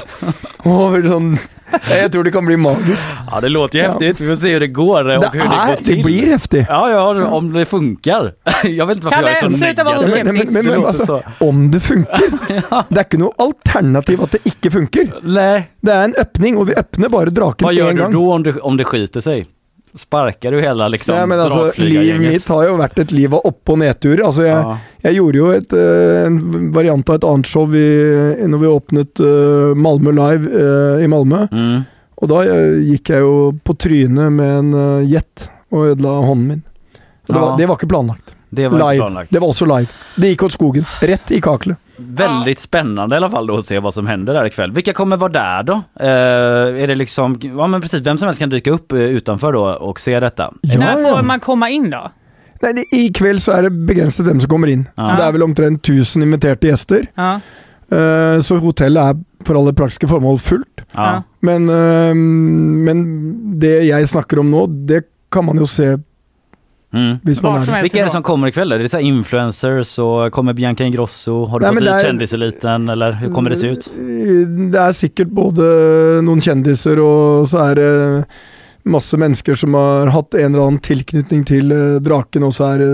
over sånn *laughs* Jeg tror det kan bli magisk. ja, det låter ju Ja. häftigt. Vi får se hur det går och Det, hur det går er, till. det blir heftig. Ja, ja, om det funkar. *laughs* Jag vet inte varför Kalle, jag är så sluta vara så negativ. Men, men, men, Det men låter altså, om det funker. *laughs* Det er ikke noe alternativ at det ikke funker. Nej, Det er en öppning, og vi åpner bare draken vad gör du då om det, om det skiter sig? Sparkar du hela liksom Ja, men Livet drakflygargänget? mitt har jo vært et liv av opp- og nedturer. Altså, jeg, Ja. jeg gjorde jo et, eh, en variant av et annet show i, når vi åpnet eh, Malmö Live eh, i Malmö. Mm. Da eh, gikk jeg jo på trynet med en jet og ødela hånden min. Så det, Ja. var, det var ikke planlagt. Det var inte Live. planlagt. Det var også live. Det gikk åt skogen. Rett i kaklet. Väldigt spännande i alla fall då att se vad som händer där ikväll. Vilka kommer vara där då? Eh, är det liksom, ja men precis, vem som helst kan dyka upp eh, utanför då och se detta? När får man komma in då? Nei, det, I kveld så er det begrenset hvem som kommer inn. Ja. Så det er vel omtrent 1000 inviterte gjester. Ja. Eh, så hotellet er for alle praktiske formål fullt. Ja. Men, eh, men det jeg snakker om nå, det kan man jo se Mm. Vilka är det som kommer ikväll? Är det så här influencers och kommer Bianca Ingrosso? Har du Nej, fått dit är- kändiseliten eller hur kommer det se ut? Eh, Det er sikkert både noen kjendiser, og så er det masse mennesker som har hatt en eller annen tilknytning til eh, draken, og så er det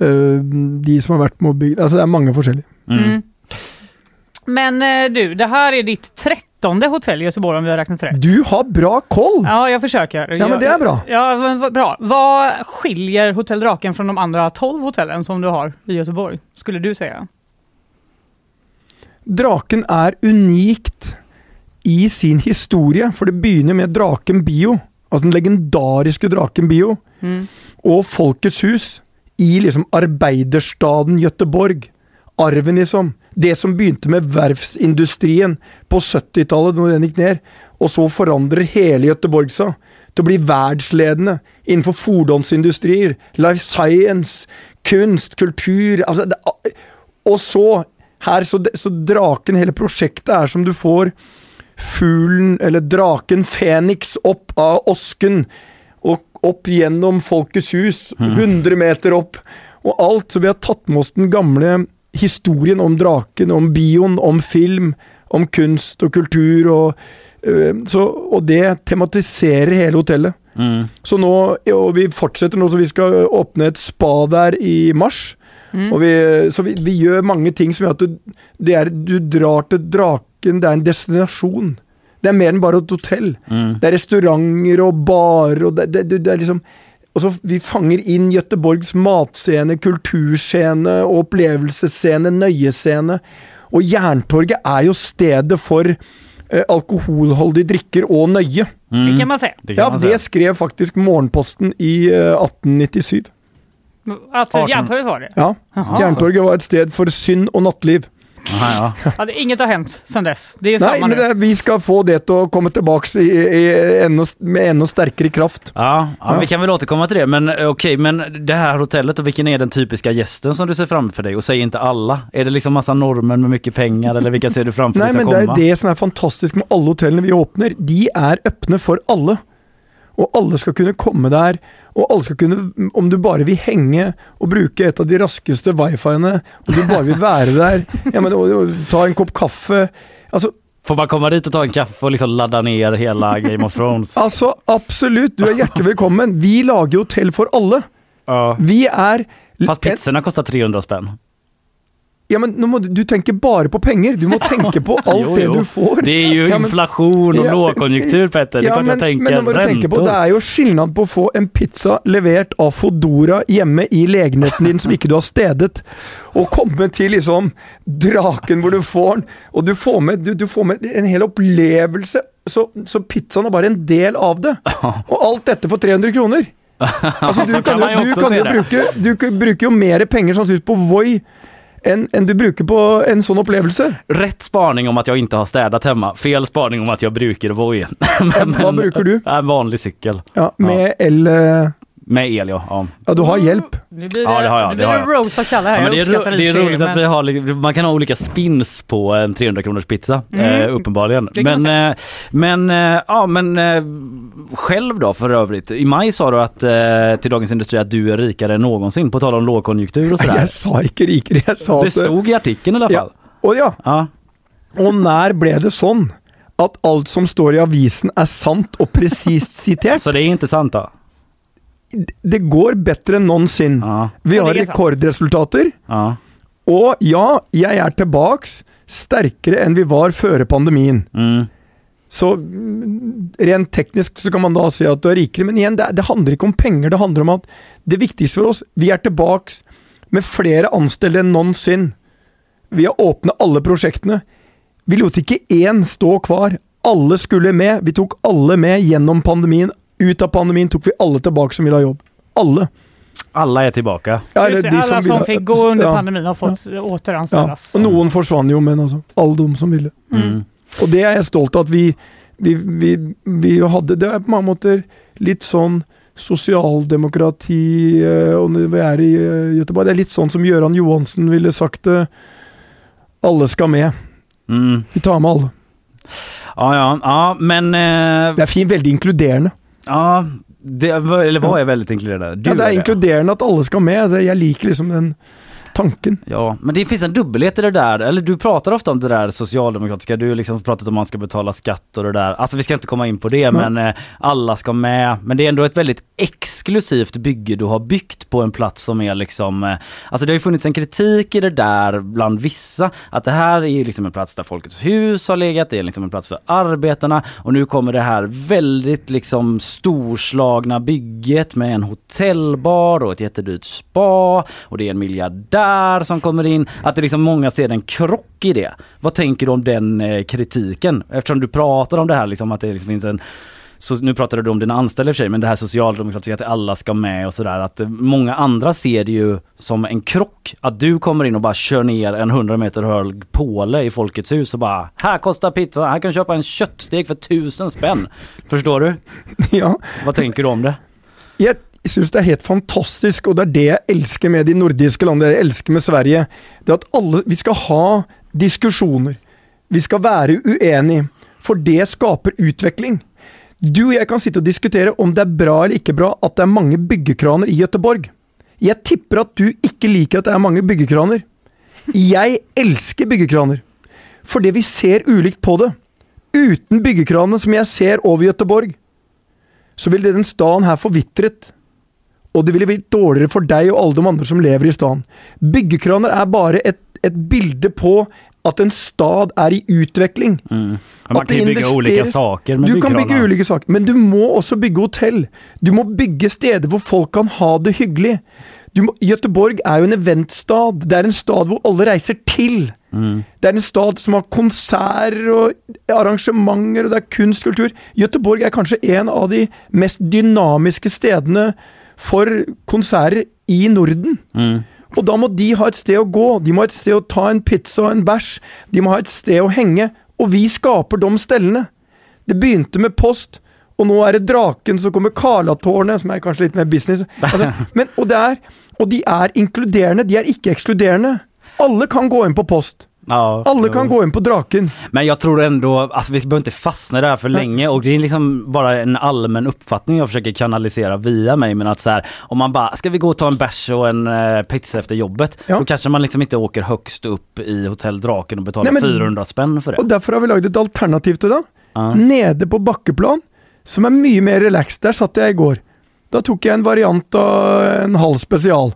eh, de som har vært med å bygge Altså det er mange forskjellige. Mm. Mm. Men eh, du, det här är ditt trettonde hotell i Göteborg om vi har räknat rätt. Du har bra koll! Ja, jag försöker. Ja, men det är bra. Ja, bra. Vad skiljer Hotell Draken från de andra 12 hotellen som du har i Göteborg, skulle du säga? Draken er unikt i sin historie, for det begynner med Draken Bio. Altså den legendariske Draken Bio. Mm. Og Folkets hus i liksom arbeiderstaden Göteborg. Arven, liksom. Det som begynte med verftsindustrien på 70-tallet, når den gikk ned. Og så forandrer hele Göteborg seg til å bli verdensledende innenfor fordonsindustrier, life science, kunst, kultur altså det, Og så, her, så, så draken, hele prosjektet, er som du får fuglen, eller draken Fenix, opp av osken og opp gjennom Folkets hus, 100 meter opp, og alt. Så vi har tatt med oss den gamle historien om draken, om bioen, om film, om kunst og kultur, og, øh, så, og det tematiserer hele hotellet. Mm. Så nå, og vi fortsetter nå, så vi skal åpne et spa der i mars. Og vi, så vi, vi gjør mange ting som gjør at du, det er, du drar til Draken, det er en destinasjon. Det er mer enn bare et hotell. Mm. Det er restauranter og barer, og det, det, det, det er liksom og så Vi fanger inn Göteborgs matscene, kulturscene, opplevelsesscene, nøyescene. Og Jerntorget er jo stedet for eh, alkoholholdige drikker og nøye. Mm. Det kan man säga. Det Ja, det skrev faktisk Morgenposten i eh, 1897. Att Arton. Järntorget var det? Ja. Jerntorget var et sted for synd og nattliv. Aha, ja. *laughs* Ja, det, inget har hänt sedan dess. Det är Nei, samma men nu. det, vi skal få det til å komme tilbake i, i, enda, med enda sterkere kraft. Ja, ja, Ja. vi kan väl återkomma till det. Men eh, okej, men det här hotellet och vilken är den typiska gästen som du ser framför dig? Och säg inte alla. Är det liksom massa normer med mycket pengar eller vilka ser du framför *laughs* dig ska men det komma? det som er fantastisk med alle hotellene vi åpner. De er åpne for alle. Og alle skal kunne komme der. Og alle skal kunne, om du bare vil henge og bruke et av de raskeste wifiene, og du bare vil være der, ja, men, og, og, ta en kopp kaffe Altså, Får man komma dit och ta en kaffe och liksom ladda ner hela Game of Thrones? altså absolutt, du er hjertelig velkommen. Vi lager hotell for alle. Ja. Vi er Fast pizzorna kostar 300 spänn. Ja, men nå må du, tenker bare på penger. Du må *laughs* tenke på alt Jo, det jo. du får. Det är ju Ja, men- inflation och Ja, lågkonjunktur Petter. Det är Ja, klart men, jag tänker men må du på, det er jo skillnad på å få en pizza levert av Fodora hjemme i legenheten din som ikke du har stedet, og komme til liksom draken hvor du får den, og du får med, du, du får med en hel opplevelse. Så, så pizzaen er bare en del av det. Og alt dette for 300 kroner. Altså, du kan, kan du kan Du kan- bruker jo mer penger sannsynligvis på Voi enn enn du bruker på en sånn opplevelse. Rätt spaning om att jag inte har städat hemma. Fel spaning om att jag brukar Voi. *laughs* Vad brukar du? En vanlig cykel. Ja, med el eh, Med el ja. ja. Ja, du har. Nu blir det, Ja, det har jag, nu det blir har det jag. roast av Kalle här. Ja, men det, jag är, ro- det är och roligt att vi har, li- man kan ha olika spins på en 300 kronors pizza, eh, uppenbarligen. Det kan man Men, eh, men, eh, ja, men eh, själv då för övrigt. I maj sa du att, eh, till Dagens Industri att du är rikare än någonsin, på tal om lågkonjunktur och sådär. *laughs* Jeg sa ikke rikere, jeg sa Det stod i artikeln i alla Ja. fall. Og ja, Ja. og når ble det sånn at alt som står i avisen er sant og presist sitert? *laughs* Så det är inte sant då? Det går bedre enn noensinne. Ja. Vi har er rekordresultater, Ja. og ja, jeg er tilbaks sterkere enn vi var før pandemien. Mm. Så mm, rent teknisk så kan man da si at du er rikere, men igjen, det, det handler ikke om penger. Det handler om at det viktigste for oss, vi er tilbaks med flere ansatte enn noensinne. Vi har åpnet alle prosjektene. Vi lot ikke én stå kvar. Alle skulle med. Vi tok alle med gjennom pandemien. Ut av pandemien tok vi alle tilbake som ville ha jobb. Alle. Alla är tillbaka. Ja, Just alla som, ville ha- fick gå under ja, pandemin har fått Ja. återanställas. Og noen forsvant jo, men altså alle de som ville. Mm. Og det er jeg stolt av at vi, vi, vi, vi hadde Det er på mange måter litt sånn sosialdemokrati eh, og når vi er i eh, Göteborg. Det er litt sånn som Gøran Johansen ville sagt det. Alle skal med. Mm. Vi tar med alle. Ja, ja, ja, men... Eh, Det er fint, veldig inkluderende. Ja, det, var- eller vad är väldigt inkluderande? Du Ja, det er inkluderende at alle skal med. Jeg liker liksom den tanken. Ja, men det finns en dubbelhet i det där. Eller du pratar ofta om det där socialdemokratiska. Du har liksom pratat om man ska betala skatt och det där. Alltså vi ska inte komma in på det, Nej. men eh, alla ska med. Men det är ändå ett väldigt exklusivt bygge du har byggt på en plats som är liksom... Eh, alltså det har ju funnits en kritik i det där bland vissa. Att det här är ju liksom en plats där Folkets hus har legat. Det är liksom en plats för arbetarna. Och nu kommer det här väldigt liksom storslagna bygget med en hotellbar och ett jättedyrt spa. Och det är en miljardär som kommer in. Att det liksom många ser en krock i det. Vad tänker du om den eh, kritiken? Eftersom du pratar om det här liksom att det liksom finns en så nu pratade du om dina anställda i och för sig, men det här socialdemokratiska att alla ska med och sådär. Att eh, många andra ser det ju som en krock. Att du kommer in och bara kör ner en 100 meter hög påle i Folkets hus och bara här kostar pizza, här kan du köpa en köttsteg för tusen spänn. Förstår du? *laughs* Ja, Vad tänker du om det? Jeg syns det er helt fantastisk, og det er det jeg elsker med de nordiske landene, det jeg elsker med Sverige. Det at alle Vi skal ha diskusjoner. Vi skal være uenige, for det skaper utvikling. Du og jeg kan sitte og diskutere om det er bra eller ikke bra at det er mange byggekraner i Göteborg. Jeg tipper at du ikke liker at det er mange byggekraner. Jeg elsker byggekraner, fordi vi ser ulikt på det. Uten byggekranene som jeg ser over Göteborg, så ville den staden her forvitret. Og det ville blitt dårligere for deg og alle de andre som lever i staden. Byggekraner er bare et, et bilde på at en stad er i utvikling. Mm. Man Att kan ju bygga olika saker med Du kan bygge ulike saker, men du må også bygge hotell. Du må bygge steder hvor folk kan ha det hyggelig. Du må, Göteborg er jo en eventstad. Det er en stad hvor alle reiser til. Mm. Det er en stad som har konserter og arrangementer, og det er kunst, kultur. Göteborg er kanskje en av de mest dynamiske stedene for konserter i Norden. Mm. Og da må de ha et sted å gå. De må ha et sted å ta en pizza og en bæsj. De må ha et sted å henge. Og vi skaper de stellene. Det begynte med post, og nå er det Draken, så kommer Karlatårnet, som er kanskje litt mer business. Altså, *laughs* men, og, det er, og de er inkluderende, de er ikke ekskluderende. Alle kan gå inn på post. Ja, Alle jo. kan gå inn på Draken. Men jag tror ändå, alltså vi behöver inte fastna där för länge och det är liksom bara en allmän uppfattning jag försöker kanalisera via mig men att så här, om man bara, ska vi gå och ta en bärs och en eh, pizza efter jobbet? Ja. Då kanske man liksom inte åker högst upp i hotell Draken och betalar Nej, men- 400 spänn för det. Og derfor har vi lagd et alternativ til det. Ja. Nede på bakkeplan, som er mye mer relaxed. Der satt jeg i går. Da tok jeg en variant av en halv spesial.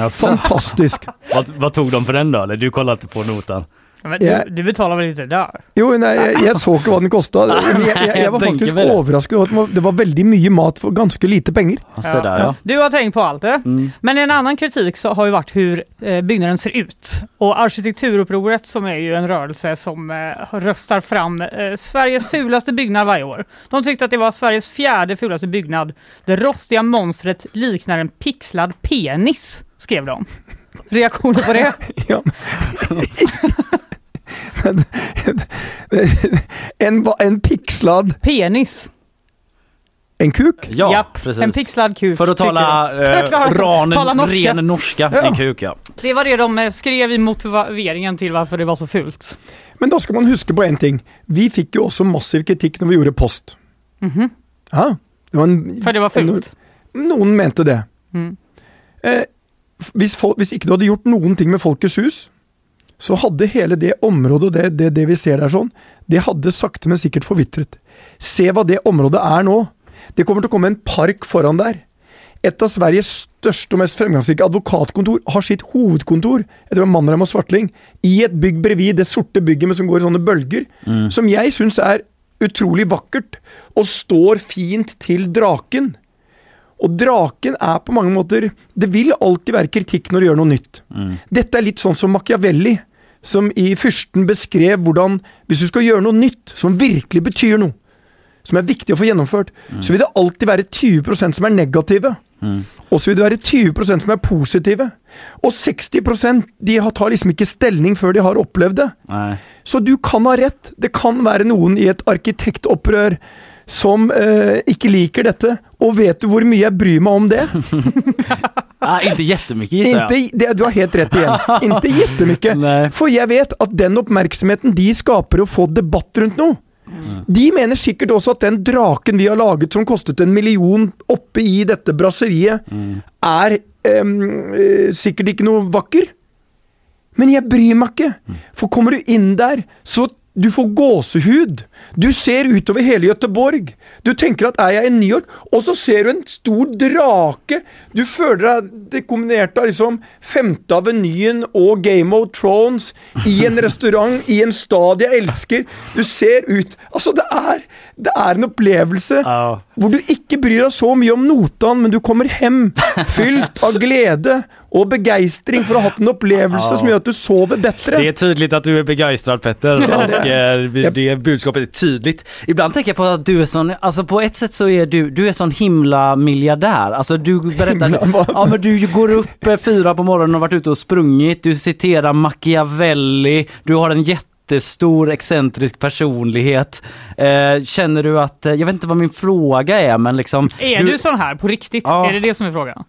Alltså, Fantastisk. *laughs* vad, vad tog de för den då? Eller du kollade inte på notan? Men du, du betalar väl inte där? Jo, nei, jeg, jeg så ikke hva den kosta. *laughs* Men jeg, jeg, jeg var Jeg tenker faktisk vel det. var- det var veldig mye mat for ganske lite penger. Ja, där ja. Du har tänkt på allt det. Mm. Men en annan kritik så har ju varit hur eh, byggnaden ser ut. Och Arkitekturupproret som är ju en rörelse som eh, röstar fram eh, Sveriges fulaste byggnad varje år. De tyckte att det var Sveriges fjärde fulaste byggnad. Det rostiga monstret liknar en pixlad penis, skrev de. Reaktioner på det? *laughs* Ja. en, en pixlad Penis. En kuk? Ja, Japp, precis. en pixlad kuk. För att tala, eh, tala norska. ren norska, Ja. en kuk ja. Det var det de eh, skrev i motiveringen till varför det var så fult. Men da skal man huske på én ting. Vi fikk jo også massiv kritikk når vi gjorde post. Mhm. Ja, det var en, För det var fult. Noen mente det. Mm. Eh, hvis, fol- hvis ikke du hadde gjort noen ting med Folkets hus, så hadde hele det området og det, det, det vi ser der sånn, det hadde sakte, men sikkert forvitret. Se hva det området er nå. Det kommer til å komme en park foran der. Et av Sveriges største og mest fremgangsrike advokatkontor har sitt hovedkontor jeg tror Mannheim og Svartling, i et bygg bredvid det sorte bygget med som går i sånne bølger, som jeg syns er utrolig vakkert, og står fint til draken. Og draken er på mange måter Det vil alltid være kritikk når du gjør noe nytt. Dette er litt sånn som Machiavelli, som i Fyrsten beskrev hvordan Hvis du skal gjøre noe nytt, som virkelig betyr noe, som er viktig å få gjennomført, så vil det alltid være 20 som er negative. Og så vil det være 20% som er positive. Og 60 de har- tar liksom ikke stilling før de har opplevd det. Nej. Så du kan ha rett. Det kan være noen i et arkitektopprør som eh, ikke liker dette. Og vet du hvor mye jeg bryr meg om det? *laughs* Ah, inte jättemycket gissar jag. Inte, det, du har helt rett igjen. Inte jättemycket. *laughs* Nej. For jeg vet at den oppmerksomheten de skaper å få debatt rundt noe De mener sikkert også at den draken vi har laget som kostet en million oppe i dette brasseriet, er em, eh, sikkert ikke noe vakker. Men jeg bryr meg ikke. For kommer du inn der, så du får gåsehud. Du ser utover hele Göteborg. Du tenker at er jeg i New York? Og så ser du en stor drake. Du føler deg det kombinerte av liksom Femte Avenyen og Game of Thrones i en restaurant i en stad jeg elsker. Du ser ut Altså, det er, det er en opplevelse Ja. hvor du ikke bryr deg så mye om notan, men du kommer hjem *laughs* fylt av glede og begeistring for å ha hatt en opplevelse Ja. som gjør at du sover bedre. Det är tydligt att du är begeistrad Petter och eh, det budskapet är tydligt. Ibland tänker jag på att du är sån, alltså på ett sätt så är du, du är sån himla miljardär. Alltså du berättar, Himla ja men du går upp eh, fyra på morgonen och varit ute och sprungit, du citerar Machiavelli, du har en jättestor excentrisk personlighet. Eh, känner du att, eh, jag vet inte vad min fråga är men liksom. Är du, sån här på riktigt? Ja. Är det det som är frågan?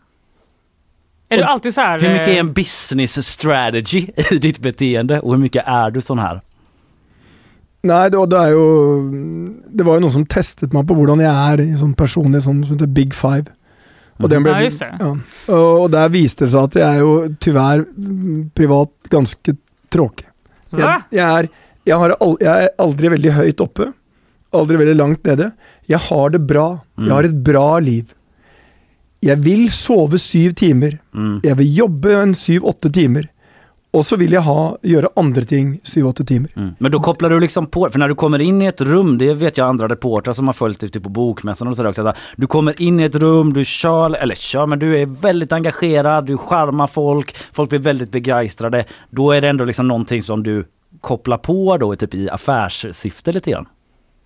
Är du alltid så här? Hur mycket är eh, en business strategy i ditt beteende och hur mycket är du sån här? Nei, det, det jo Det var jo noen som testet meg på hvordan jeg er i sånn personlig sånn som heter Big Five. Og, den ble, Ja, just det. Ja. Og, der viste det seg at jeg er jo tyvärr privat ganske tråkig. Jeg, jeg, er, jeg, har jeg er aldri veldig høyt oppe. Aldri veldig langt nede. Jeg har det bra. Jeg har et bra liv. Jeg vil sove syv timer. Mm. Jeg vil jobbe en syv-åtte timer. Og så vil jeg ha, gjøre andre ting syv-åtte timer. Mm. Men då kopplar du liksom på, för när du kommer in i ett rum, det vet jag andra reportrar som har följt dig typ på bokmässan och sådär också. att Du kommer in i ett rum, du kör, eller kör, men du är väldigt engagerad, du charmar folk, folk blir väldigt begeistrade. Då är det ändå liksom någonting som du kopplar på då typ i affärssyfte lite grann.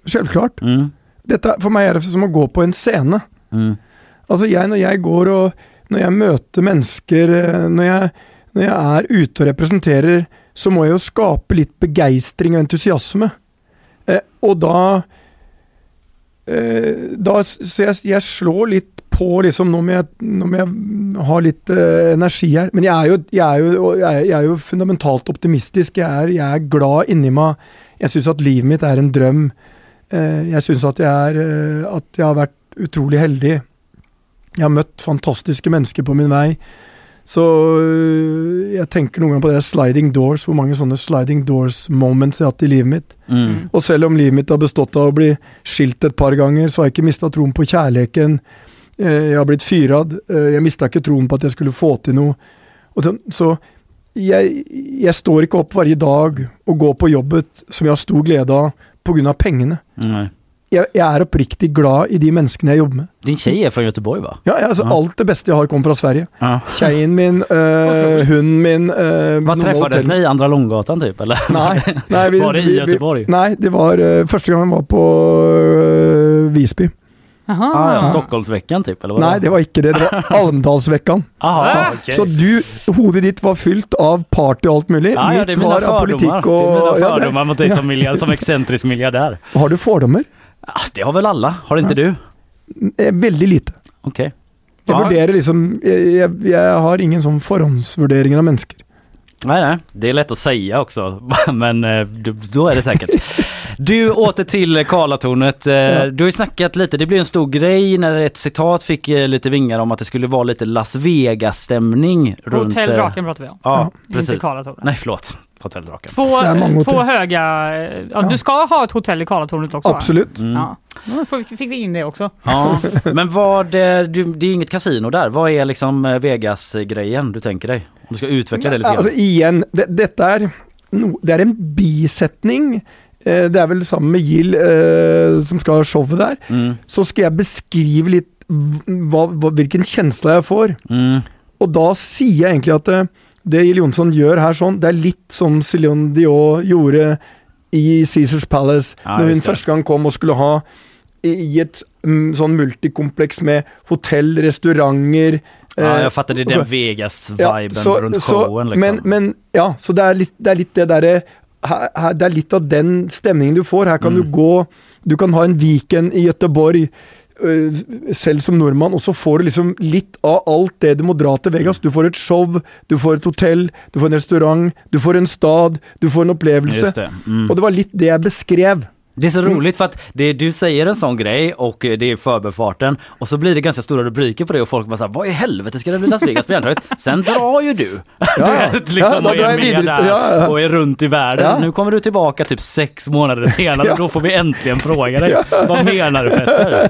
Selvklart. Mm. Dette, for meg er det som å gå på en scene. Mm. Altså jeg, når jeg går og Når jeg møter mennesker, eh, når jeg Når jeg er ute og representerer, så må jeg jo skape litt begeistring og entusiasme. Eh, og da eh, da, Så jeg, jeg slår litt på liksom Nå må jeg, nå må jeg ha litt eh, energi her. Men jeg er jo, jeg er jo, jeg er, jeg er jo fundamentalt optimistisk. Jeg er, jeg er glad inni meg. Jeg syns at livet mitt er en drøm. Eh, jeg syns at, eh, at jeg har vært utrolig heldig. Jeg har møtt fantastiske mennesker på min vei. Så jeg tenker noen ganger på det sliding doors, hvor mange sånne sliding doors moments jeg har hatt i livet mitt. Mm. Og selv om livet mitt har bestått av å bli skilt et par ganger, så har jeg ikke mista troen på kjærligheten. Eh, Jeg har blitt fyrad. Eh, Jeg mista ikke troen på at jeg skulle få til noe. Og så, jeg, jeg står ikke opp hver dag og går på jobbet som jeg har stor glede av pga. pengene. Nej. Jeg, jeg er oppriktig glad i de menneskene jeg jobber med. Din tjej är från Göteborg va? Ja, altså, Ja. Alt det beste jeg har, kommer fra Sverige. Ja. Tjejen min, øh, *laughs* hunden min øh, Var noen träffades ni? Andra Långgatan typ eller? Nei, *laughs* nei vi, Var det i vi- vi- Göteborg? Nei, det var øh, første gang jeg var på øh, Visby. Jaha. Ah, ja, Stockholmsveckan typ eller? vad Nei, det var ikke det. Det var *laughs* Almdalsvekkan. Aha, okej. Så du, hodet ditt var fylt av party og alt mulig. Ja, ja, det är mina var fördomar. det är mina ja, det- fördomar mot dig som, miljard, som excentrisk miljardär. Har du fordommer? Det har väl alla? Har inte du? Eh, Veldig lite. Okej. Jeg Ja. vurderer liksom jeg, jeg, jeg har ingen sånn forhåndsvurderinger av mennesker. Nej, nej, det är lätt att säga också, *laughs* men eh, då är det säkert. Du åter till Karlatornet. Eh, Ja. Du har ju snackat lite, det blev en stor grej när ett citat fick eh, lite vingar om att det skulle vara lite Las Vegas-stämning runt... Hotell eh, Draken pratar vi om. Ja, Inte precis. Karlatornet. Nej, förlåt. Hotell Draken. Två, är två höga... Ja, Ja. Du ska ha ett hotell i Karlatornet också va? Absolutt. Mm. Ja. Då fick vi in det också. Ja, men vad, det, det är inget kasino där. Vad är liksom Vegas-grejen du tänker dig? Om du ska utveckla det lite grann. Altså igjen, det, dette er no, Det er en bisetning. Eh, det er vel sammen med Gill eh, som skal ha showet der. Mm, Så skal jeg beskrive litt hva, hva, hvilken kjensle jeg får. mm, Og da sier jeg egentlig at det, det Gill Jonsson gjør her sånn, det er litt som Céline Dion gjorde i Caesars Palace, Ja, når hun første gang kom og skulle ha i, et mm, sånn multikompleks med hotell, restauranter ja, eh, jag fattar, det är den Ja, Vegas-viben runt så- showen liksom. Men, men ja, så det er litt det, er litt det derre her, Det er litt av den stemningen du får. Her kan Mm. du gå Du kan ha en weekend i Göteborg øh, selv som nordmann, og så får du liksom litt av alt det du må dra til Vegas. Du får et show, du får et hotell, du får en restaurant, du får en stad, du får en opplevelse. Det. Mm. Og det var litt det jeg beskrev. Det är så roligt för att det, du säger en sån grej och eh, det är förbifarten och så blir det ganska stora rubriker på det och folk bara såhär, vad i helvete ska det bli Las Vegas på Järntorget? Sen drar ju du. Ja, *laughs* du vet, liksom, ja, och är jag med där Ja, och är runt i världen. Ja. Nu kommer du tillbaka typ sex månader senare Ja. och då får vi äntligen fråga dig. Vad menar du Petter?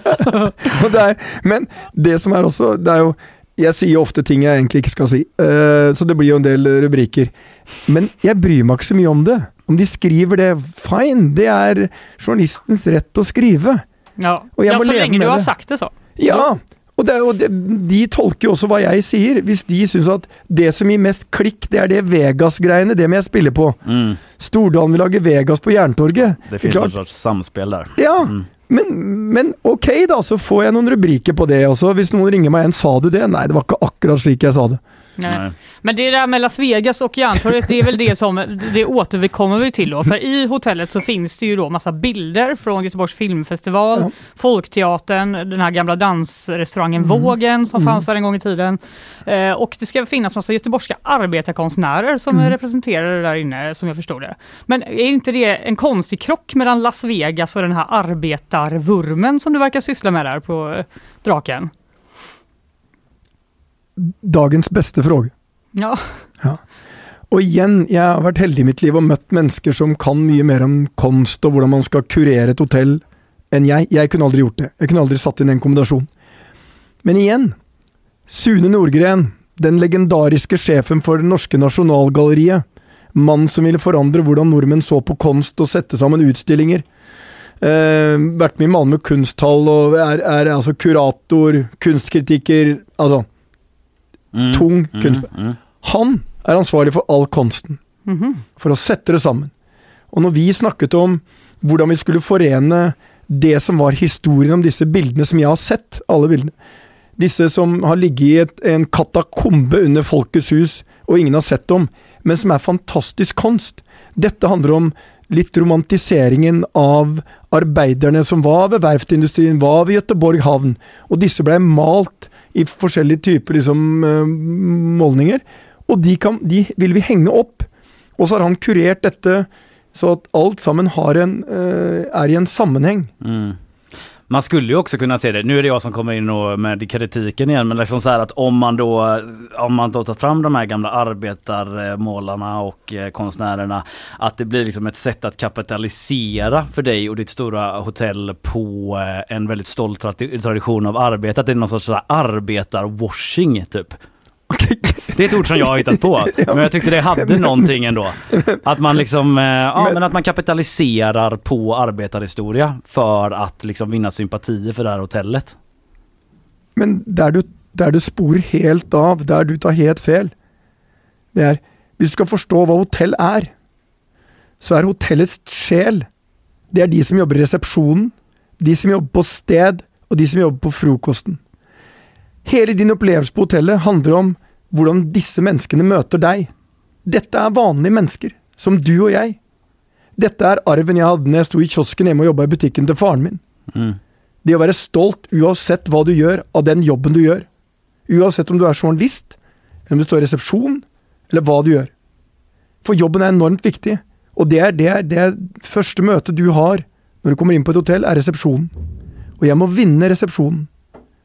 *laughs* Er, men det som er også Det er jo Jeg sier jo ofte ting jeg egentlig ikke skal si, eh, så det blir jo en del rubriker. Men jeg bryr meg ikke så mye om det. Om de skriver det, fine. Det er journalistens rett å skrive. Ja, ja må så leva länge du har det. sagt det så. Ja! Og, det, og det, de tolker jo også hva jeg sier. Hvis de syns at det som gir mest klikk, det er det Vegas-greiene, det må jeg spille på. Mm, Stordalen vil lage Vegas på Jerntorget. det finns klart. någon sorts samspel där. Ja, Mm. men, men ok da, så får jeg noen rubriker på det også. Hvis noen ringer meg igjen, sa du det? Nei, det var ikke akkurat slik jeg sa det. Nej. Nej. Men det där med Las Vegas och Järntorget, det är väl det som, det återkommer vi till då. För i hotellet så finns det ju då massa bilder från Göteborgs filmfestival, Ja. Folkteatern, den här gamla dansrestaurangen Mm. Vågen som fanns där en gång i tiden. Eh, och det ska finnas massa göteborgska arbetarkonstnärer som Mm. är representerade där inne, som jag förstod det. Men är inte det en konstig krock mellan Las Vegas och den här arbetarvurmen som du verkar syssla med där på eh, Draken? Dagens beste fråge. Ja, Og igjen, jeg har vært heldig i mitt liv og møtt mennesker som kan mye mer om kunst og hvordan man skal kurere et hotell enn jeg. Jeg kunne aldri gjort det. Jeg kunne aldri satt inn en kombinasjon. Men igjen, Sune Nordgren, den legendariske sjefen for Det Norske Nasjonalgalleriet, mann som ville forandre hvordan nordmenn så på kunst og sette sammen utstillinger. Eh, vært med i Malmö kunsthall og er, er altså kurator, kunstkritiker Altså Mm, tung mm, kunst. mm. Han er ansvarlig for all kunsten, Mhm. for å sette det sammen. Og når vi snakket om hvordan vi skulle forene det som var historien om disse bildene som jeg har sett, alle bildene, disse som har ligget i et, en katakombe under Folkets hus og ingen har sett dem, men som er fantastisk konst. Dette handler om litt romantiseringen av arbeiderne som var ved verftsindustrien, var ved Göteborg havn, og disse ble malt i forskjellige typer liksom, eh, målninger, og de, kan, de vil vi henge opp. Og så har han kurert dette så at alt sammen har en, eh, er i en sammenheng. Mm. Man skulle ju också kunna se det, nu är det jag som kommer in och med kritiken igen, men liksom så här att om man då, om man då tar fram de här gamla arbetarmålarna och eh, konstnärerna, att det blir liksom ett sätt att kapitalisera för dig och ditt stora hotell på eh, en väldigt stolt tradition av arbete, att det är någon sorts så här arbetarwashing typ. Det är ett ord som jag har hittat på, *laughs* men jag tyckte det hade någonting ändå. Att man liksom, eh, ja men att man kapitaliserar på arbetarhistoria för att liksom vinna sympatier för det här hotellet. Men der du, der du sporer helt av, der du tar helt fel, det Hvis du skal forstå hva hotell er, så er hotellets sjel Det er de som jobber i resepsjonen, de som jobber på sted, og de som jobber på frokosten. Hele din opplevelse på hotellet handler om hvordan disse menneskene møter deg. Dette er vanlige mennesker, som du og jeg. Dette er arven jeg hadde når jeg sto i kiosken hjemme og jobba i butikken til faren min. Mm. Det å være stolt uansett hva du gjør av den jobben du gjør. Uansett om du er journalist, eller om du står i resepsjon, eller hva du gjør. For jobben er enormt viktig. Og det er det, er, det er første møtet du har når du kommer inn på et hotell, er resepsjonen. Og jeg må vinne resepsjonen.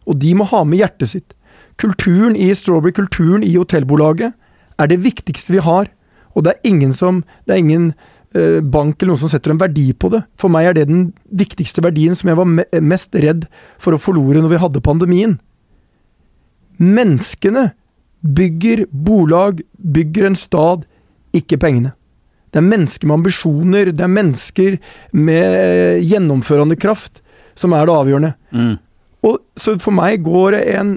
Og de må ha med hjertet sitt. Kulturen i Strawberry, kulturen i hotellbolaget, er det viktigste vi har. Og det er ingen som Det er ingen eh, bank eller noen som setter en verdi på det. For meg er det den viktigste verdien som jeg var me mest redd for å forlore når vi hadde pandemien. Menneskene bygger bolag, bygger en stad, ikke pengene. Det er mennesker med ambisjoner, det er mennesker med gjennomførende kraft som er det avgjørende. Mm. Og så for meg går det en,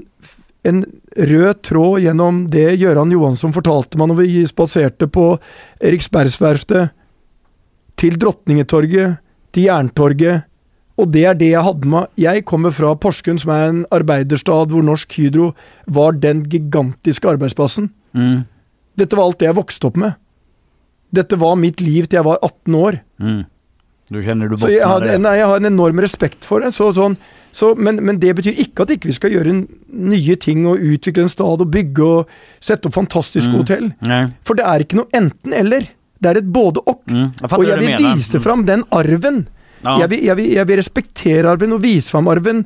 en rød tråd gjennom det Gøran Johansson fortalte meg når vi spaserte på Eriksbergsverftet, til Drottningetorget, til Jerntorget, og det er det jeg hadde med. Jeg kommer fra Porsgrunn, som er en arbeiderstad hvor Norsk Hydro var den gigantiske arbeidsplassen. Mm. Dette var alt det jeg vokste opp med. Dette var mitt liv til jeg var 18 år. Mm. Du känner du har, bottnar det? nei, jeg har en enorm respekt for det. Så, sånn, så, men, men det betyr ikke at ikke vi skal gjøre nye ting og utvikle en stad og bygge og sette opp fantastiske Mm. hotell. Nej. For det er ikke noe enten-eller. Det er et både-og. Mm. Jag fattar Og jeg vil vise fram den arven. Ja. Jeg, vil, jeg, vil, jeg vil respektere arven og vise fram arven.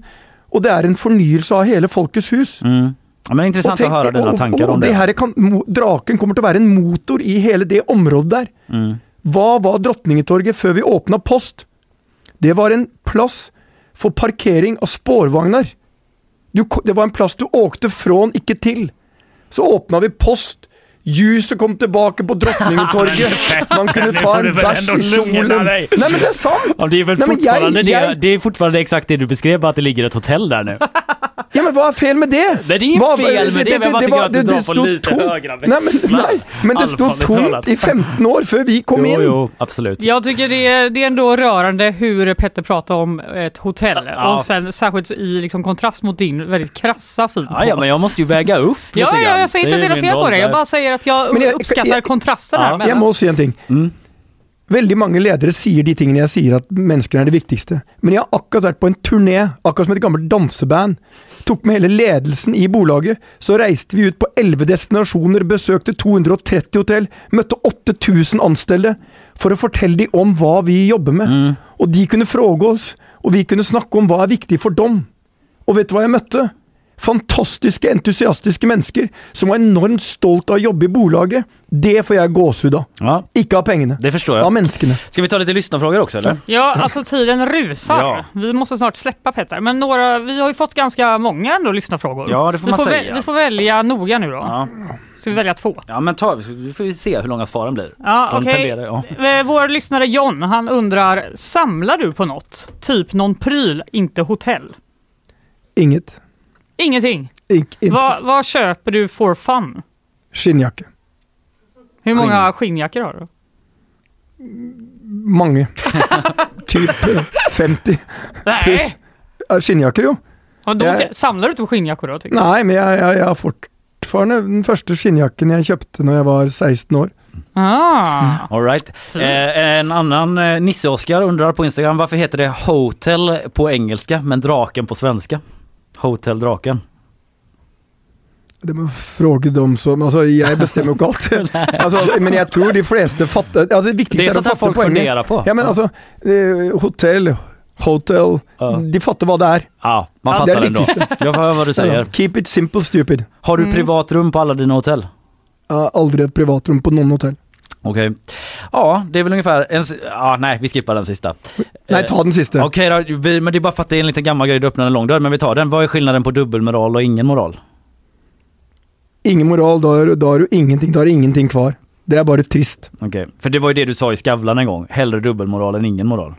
Og det er en fornyelse av hele Folkets hus. Mm. Ja, men intressant Og tenk- dina og- tankar og om det det. kan, draken kommer til å være en motor i hele det området der. Mm. Hva var Drottningetorget før vi åpna Post? Det var en plass for parkering av. Du, ko- det var en plass du åkte fra, ikke til. Så åpna vi Post. Ljuset kom tilbake på Drottningetorget. *laughs* Man kunne Nu ta en ändå i solen. Nei, men det er sant! Ja, det, är väl Nej, men jag- fortfarande det, jag- det är fortfarande exakt det du beskrev, bara att det ligger ett hotell där nu. Ja, men hva er fel med det? Nej, det är inget Hva- fel med det, men jag bara tycker var- att du drar på stod lite tomt. högra Nej, men, nej, men det stod tomt talat. i 15 år før vi kom Jo, inn. jo, absolut. Jag tycker det är, det är ändå rörande hur Petter pratar om ett hotell Ja. och sen särskilt i liksom kontrast mot din väldigt krassa syn Ja, ja, men jag måste ju väga upp lite Ja, ja, jag säger inte Det att är det är fel på det. Jag bara säger att jag, jag- uppskattar jag- kontrasten Ja, här. mellan- Jeg må si en ting. Mm. Veldig mange ledere sier de tingene jeg sier, at menneskene er det viktigste. Men jeg har akkurat vært på en turné, akkurat som et gammelt danseband. Tok med hele ledelsen i bolaget. Så reiste vi ut på 11 destinasjoner, besøkte 230 hotell, møtte 8000 ansatte for å fortelle dem om hva vi jobber med. Mm. Og de kunne fråge oss, og vi kunne snakke om hva er viktig for dem. Og vet du hva jeg møtte? Fantastiske, entusiastiske mennesker som var enormt stolt av å jobbe i bolaget. Det får jeg gåsehud av. Ja, Ikke av pengene. det förstår Av jag. menneskene. Ska vi ta lite lyssnarfrågor också eller? Ja, alltså tiden rusar. Ja. Vi måste snart släppa Petter. Men några, vi har ju fått ganska många ändå lyssnarfrågor. Ja, det får vi man får säga. vi får välja noga nu då. Ja, Ska vi välja två? ja men ta, vi får ju se hur långa svaren blir. Ja, De tenderar, ja. Eh, Vår lyssnare John, han undrar, samlar du på något? Typ någon pryl, inte hotell? Inget. Ingenting? Ik inte. Vad vad köper du for fun? Skinnjakke. Hur många skinnjackor har du? Mange. *laughs* typ eh, 50 Nej! pluss. Ja, Skinnjakker, jo. Och då, Jag- Samlar du inte på skinnjackor då? Tycker jag? Nei, men jeg, jeg, jeg har fort, fortfarande den första skinnjacken jag köpte när jag var 16 år. Ah. All right. Eh, en annan eh, Nisse-Oskar undrar på Instagram varför heter det Hotel på engelska men draken på svenska? Hotel Draken. Det må fråga dem som, alltså jag bestämmer ju allt. *laughs* alltså, men jag tror de flesta fattar, alltså det Det viktigaste är är sånt att folk poängen. funderar på. Ja men alltså, eh, hotell, hotel, Ja. de fattar vad det är. Ja, man det fattar är det ändå. viktigaste. Jag hör vad du säger. *laughs* Keep it simple stupid. Har du Mm. privat rum på alla dina hotell? Jag har aldrig ett privatrum på någon hotell. Okej. Ja, det är väl ungefär en... Ja, nej, vi skippar den sista. Nej, Eh, ta den sista. Okej då, vi, men det är bara för att det är en liten gammal grej, du öppnar en lång dörr, men vi tar den. Vad är skillnaden på dubbelmoral och ingen moral? Ingen moral, då har, då har du ingenting, då har du ingenting kvar. Det är bara trist. Okej, för det var ju det du sa i Skavlan en gång. Hellre dubbelmoral än ingen moral.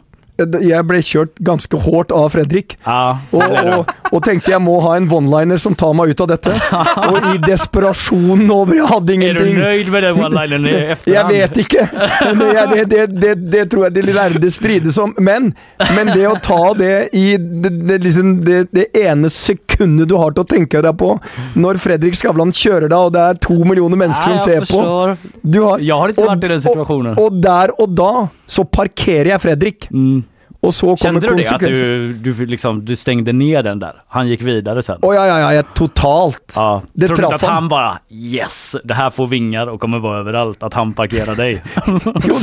Jag blev kört ganska hårt av Fredrik. Ja, Och, och, och tänkte jag må ha en one-liner som tar mig ut av detta. *laughs* Och i desperation över jag hade är du ingenting. nöjd med den one-linern i *laughs* Jag efterhand? vet inte. Men Det, det, det, det, tror jag det lärde strides om. Men, men det att ta det i liksom det, ena sekundet du har till att tänka dig på. När Fredrik Skavlan kör dig och det är två miljoner människor Nej, som ser på. förstår. Du har, Jag har och- varit i den situationen. Och, och där och då så parkerar jag Fredrik. Mm. Och så kommer Kände du det? Att du, du, liksom, du stängde ner den där? Han gick vidare sen? Oh, ja, ja, ja, totalt. Ja, Det tror du inte att han. bara yes, det här får vingar och kommer vara överallt, att han parkerar dig? *laughs* Jo,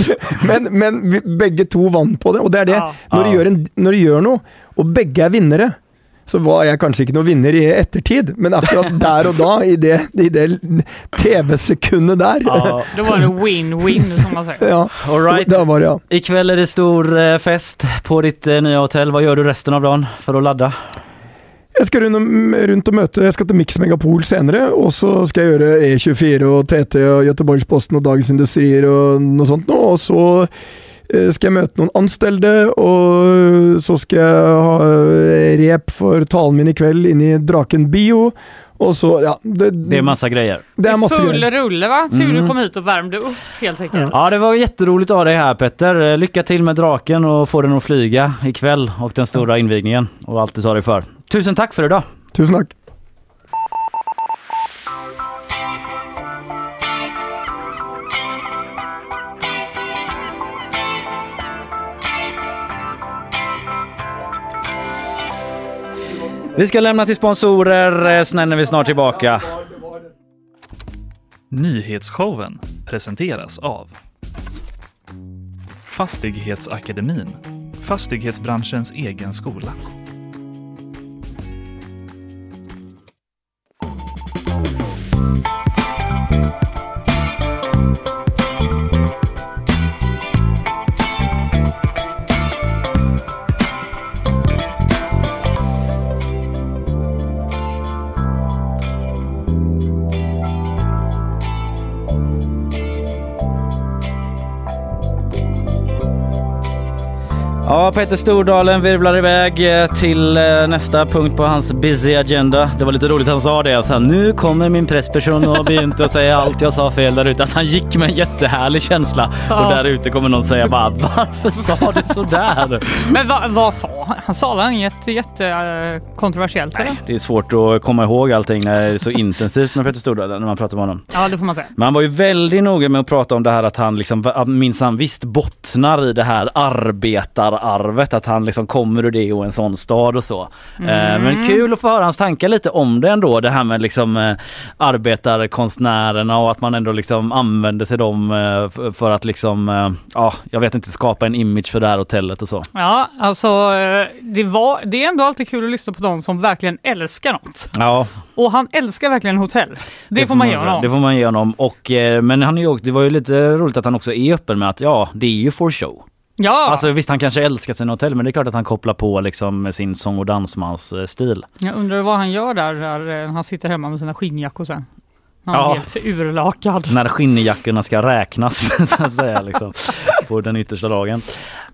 men, men vi, bägge två vann på det, och det är det. Ja. När, du gör en, när du gör något, och bägge är vinnare, så var jag kanske inte någon vinnare i eftertid, men akkurat där och då, i det, i det tv-sekundet där, ja, Ja. *laughs* Då var det win-win som man säger. All right. där var det ja. Ikväll är det stor eh, fest på ditt eh, nya hotell. Vad gör du resten av dagen för att ladda? Jag ska runt, och- möta, jag ska till Mix Megapol senare och så ska jag göra E24 och TT och Göteborgs-Posten och Dagens Industrier och något sånt nå. och så eh, ska jag möta någon anställda och så ska jag ha eh, rep för talen min ikväll inne i Draken Bio och så, ja. Det, Det är massa grejer. det är massa Full grejer. rulle va? Tur Mm. du kom hit och värmde upp helt enkelt. Ja, det var jätteroligt att ha dig här Petter. Eh, Lycka till med draken och få den att flyga ikväll och den stora invigningen och allt du tar dig för. Tusen tack för idag! Tusen tack. Vi ska lämna till sponsorer, eh, Snälla sen är vi snart tillbaka. Nyhetsshowen presenteras av Fastighetsakademin, fastighetsbranschens egen skola. Ja, Peter Stordalen virvlar iväg eh, till eh, nästa punkt på hans busy agenda. Det var lite roligt han sa det. Alltså, nu kommer min pressperson och begynte att säga allt jag sa fel där ute. Att han gick med en jättehärlig känsla. Ja. Och där ute kommer någon säga bara varför sa du *laughs* sådär? Men va, vad sa han? Sa väl inget jätte eh, eller? Det är svårt att komma ihåg allting när det är så *laughs* intensivt med Peter Stordalen när man pratar med honom. Ja, det får man säga. Men han var ju väldigt noga med att prata om det här att han liksom minsann visst bottnar i det här arbetararvet, att han liksom kommer ur det och en sån stad och så. Eh, Men kul att få höra hans tankar lite om det ändå, det här med liksom eh, arbetarkonstnärerna och att man ändå liksom använder sig dem eh, för att liksom, ja, jag vet inte, skapa en image för det här hotellet och så. Ja, alltså det, var, det är ändå alltid kul att lyssna på de som verkligen älskar något. Ja, Och han älskar verkligen hotell. Det, får man ge säga. honom. Det får man ge honom. Och, men han är ju, det var ju lite roligt att han också är öppen med att ja, det är ju for show. Ja, Alltså visst, han kanske älskar sina hotell, men det är klart att han kopplar på liksom sin sång och dansmans eh, stil. jag undrar vad han gör där, där eh, han sitter hemma med sina skinnjackor sen. Han Ja. är helt urlakad. När skinnjackorna ska räknas, *laughs* så att säga, liksom, på den yttersta dagen.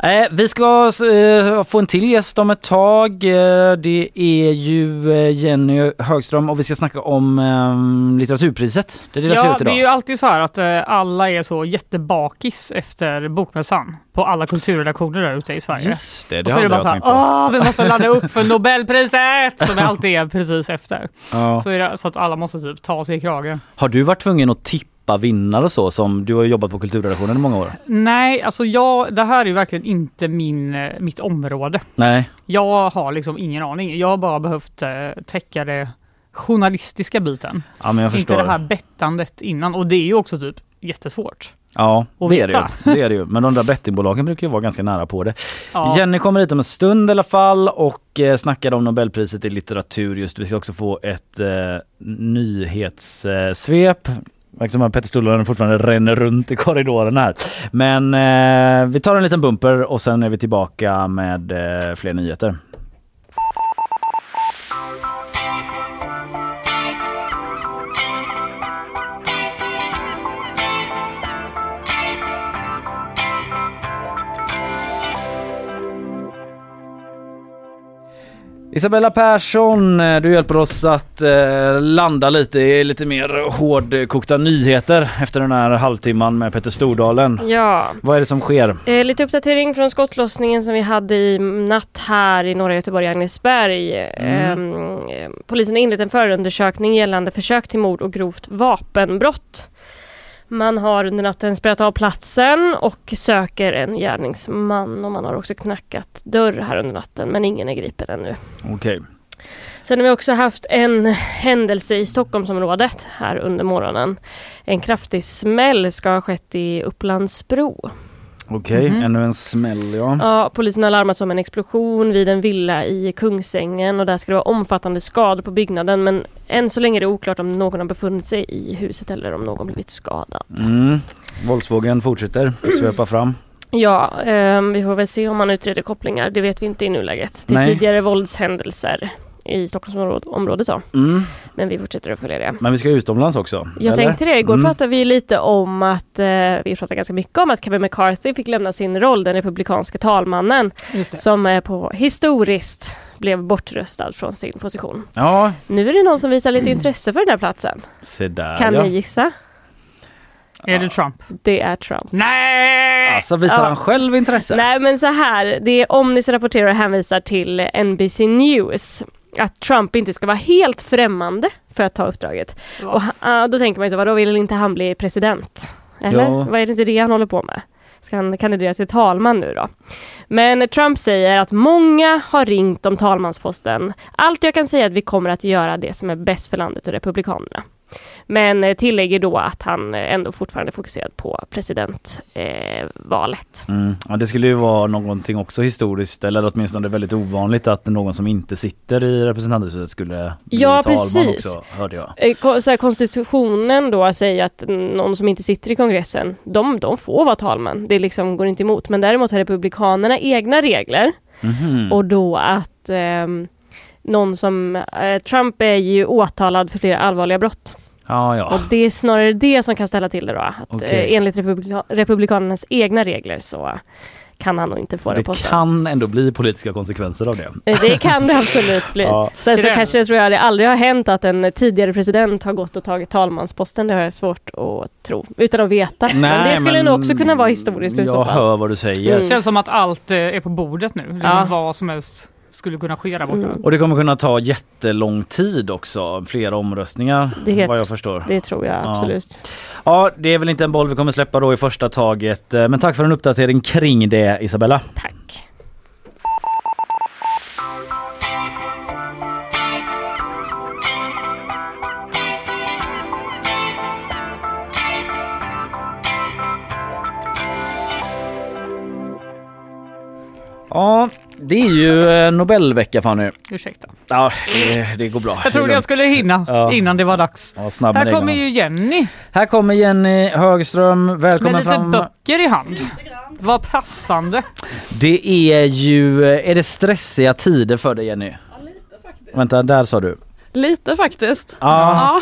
Eh, vi ska eh, få en till gäst om ett tag. Eh, det är ju eh, Jenny Högström och vi ska snacka om eh, litteraturpriset. Det delas Ja, ut det idag. är ju alltid så här att alla är så jättebakis efter bokmässan på alla kulturredaktioner där ute i Sverige. Just det, det och så är det bara så här, åh, vi måste ladda upp för Nobelpriset! *laughs* Som alltid är precis efter. Ja. Så, det, så att alla måste typ ta sig i kragen. Har du varit tvungen att tippa vinnare så som du har jobbat på kulturredaktionen i många år? Nej, alltså jag, det här är ju verkligen inte min, eh, mitt område. Nej. Jag har liksom ingen aning. Jag har bara behövt eh, täcka det journalistiska biten. Ja men jag Inte det här bettandet innan. Och det är ju också typ jättesvårt. Ja, att det är det, ju. det är det ju. Men de där bettingbolagen brukar ju vara ganska nära på det. Ja. Jenny kommer hit om en stund i alla fall och eh, snackar om Nobelpriset i litteratur just. Vi ska också få ett eh, nyhetssvep. Verkar som att Petter Stordalen fortfarande ränner runt i korridoren här. Men eh, vi tar en liten bumper och sen är vi tillbaka med eh, fler nyheter. Isabella Persson, eh, du hjälper oss att eh, landa lite i lite mer hårdkokta nyheter efter den här halvtimman med Petter Stordalen. Ja, Vad är det som sker? eh, lite uppdatering från skottlossningen som vi hade i natt här i norra Göteborg, Agnesberg. Mm. Ehm, eh, polisen har inlett en förundersökning gällande försök till mord och grovt vapenbrott. Man har under natten spelat av platsen och söker en gärningsman och man har också knackat dörr här under natten men ingen är gripen ännu. Okej. Sen har vi också haft en händelse i Stockholmsområdet här under morgonen. En kraftig smäll ska ha skett i Upplandsbro. Okej, Mhm. ännu en smäll ja. Ja, polisen har larmats om en explosion vid en villa i Kungsängen och där ska det vara omfattande skador på byggnaden men än så länge är det oklart om någon har befunnit sig i huset eller om någon blivit skadad. Mm. Våldsvågen fortsätter svepa fram. Ja, ehm, vi får väl se om man utreder kopplingar, det vet vi inte i nuläget, till tidigare våldshändelser i Stockholmsområdet då. Mm. Men vi fortsätter att följa det. Men vi ska utomlands också. Jag eller? tänkte det. Igår Mm. pratade vi lite om att, eh, vi pratade ganska mycket om att Kevin McCarthy fick lämna sin roll, den republikanska talmannen, som eh, på historiskt blev bortröstad från sin position. Ja, Nu är det någon som visar lite intresse för den här platsen. se där Kan ja. ni gissa? Är det Trump? Det är Trump. Nej! Alltså visar Ja. han själv intresse? Nej men så här, det är Omnis rapporterar och hänvisar till NBC News att Trump inte ska vara helt främmande för att ta uppdraget. Va? Och han- då tänker man ju så, vadå vill inte han bli president? Eller? Ja. Vad är det inte det han håller på med? Ska han kandidera till talman nu då? Men Trump säger att många har ringt om talmansposten. Allt jag kan säga är att vi kommer att göra det som är bäst för landet och Republikanerna. Men eh, tillägger då att han eh, ändå fortfarande fokuserad på presidentvalet. Eh. Mm. Ja, det skulle ju vara någonting också historiskt eller åtminstone väldigt ovanligt att någon som inte sitter i representanthuset skulle bli Ja, talman precis. också, hörde jag. Eh, Så här, konstitutionen då säger att någon som inte sitter i kongressen, de, de får vara talman. Det liksom går inte emot. Men däremot har republikanerna egna regler Mhm. och då att ehm, någon som, eh, Trump är ju åtalad för flera allvarliga brott. Ja, ja. Och det är snarare det som kan ställa till det då. Att, eh, enligt republika- republikanernas egna regler så kan han nog inte få Så den det posten. kan ändå bli politiska konsekvenser av det. Eh, Det kan det absolut bli. *laughs* Ja. Sen så kanske tror jag det aldrig har hänt att en tidigare president har gått och tagit talmansposten. Det har jag svårt att tro, utan att veta. men det skulle men nog också kunna vara historiskt Jag hör vad du säger. Mm. Känns som att allt eh, är på bordet nu. Liksom Ja. Vad som helst skulle kunna ske där borta. Mm. Och det kommer kunna ta jättelång tid också, flera omröstningar Det är helt- vad jag förstår. Det tror jag Ja. absolut. Ja, det är väl inte en boll vi kommer släppa då i första taget. Eh, Men tack för en uppdatering kring det Isabella. Tack. Ja, det är ju eh, Nobelvecka Fanny. Ursäkta. Ja, det, det går bra. Jag trodde jag skulle hinna Ja. innan det var dags. Ja, snabb med Här kommer ju Jenny Här kommer Jenny Högström. med Välkommen lite fram. böcker i hand. Vad passande. Det är ju, är det stressiga tider för dig Jenny? Ja, lite faktiskt. Vänta, där sa du. Lite faktiskt. Ja.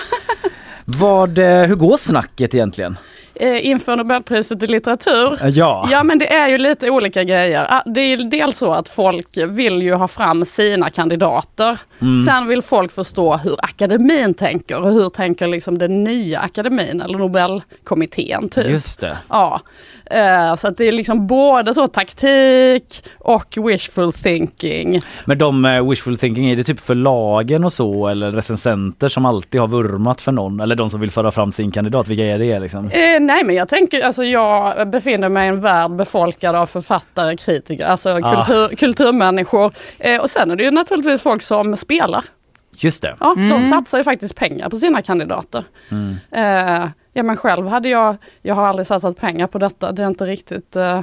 Vad, eh, hur går snacket egentligen? Eh, inför Nobelpriset i litteratur. Ja. Ja men det är ju lite olika grejer. Ah, Det är dels så att folk vill ju ha fram sina kandidater. Mm. Sen vill folk förstå hur akademin tänker och hur tänker liksom den nya akademin eller Nobelkommittén. Typ. Just det. Ja, eh, så att det är liksom både så taktik och wishful thinking. Men de eh, wishful thinking, är det typ förlagen och så eller recensenter som alltid har vurmat för någon? Eller de som vill föra fram sin kandidat, vilka är det liksom? Eh, nej men jag tänker, alltså jag befinner mig i en värld befolkad av författare, kritiker, alltså Ah. kultur, kulturmänniskor. Eh, och sen är det ju naturligtvis folk som spelar. Just det. Ja, De satsar ju faktiskt pengar på sina kandidater. Mm. Eh, ja men själv hade jag, jag har aldrig satsat pengar på detta, det är inte riktigt, eh,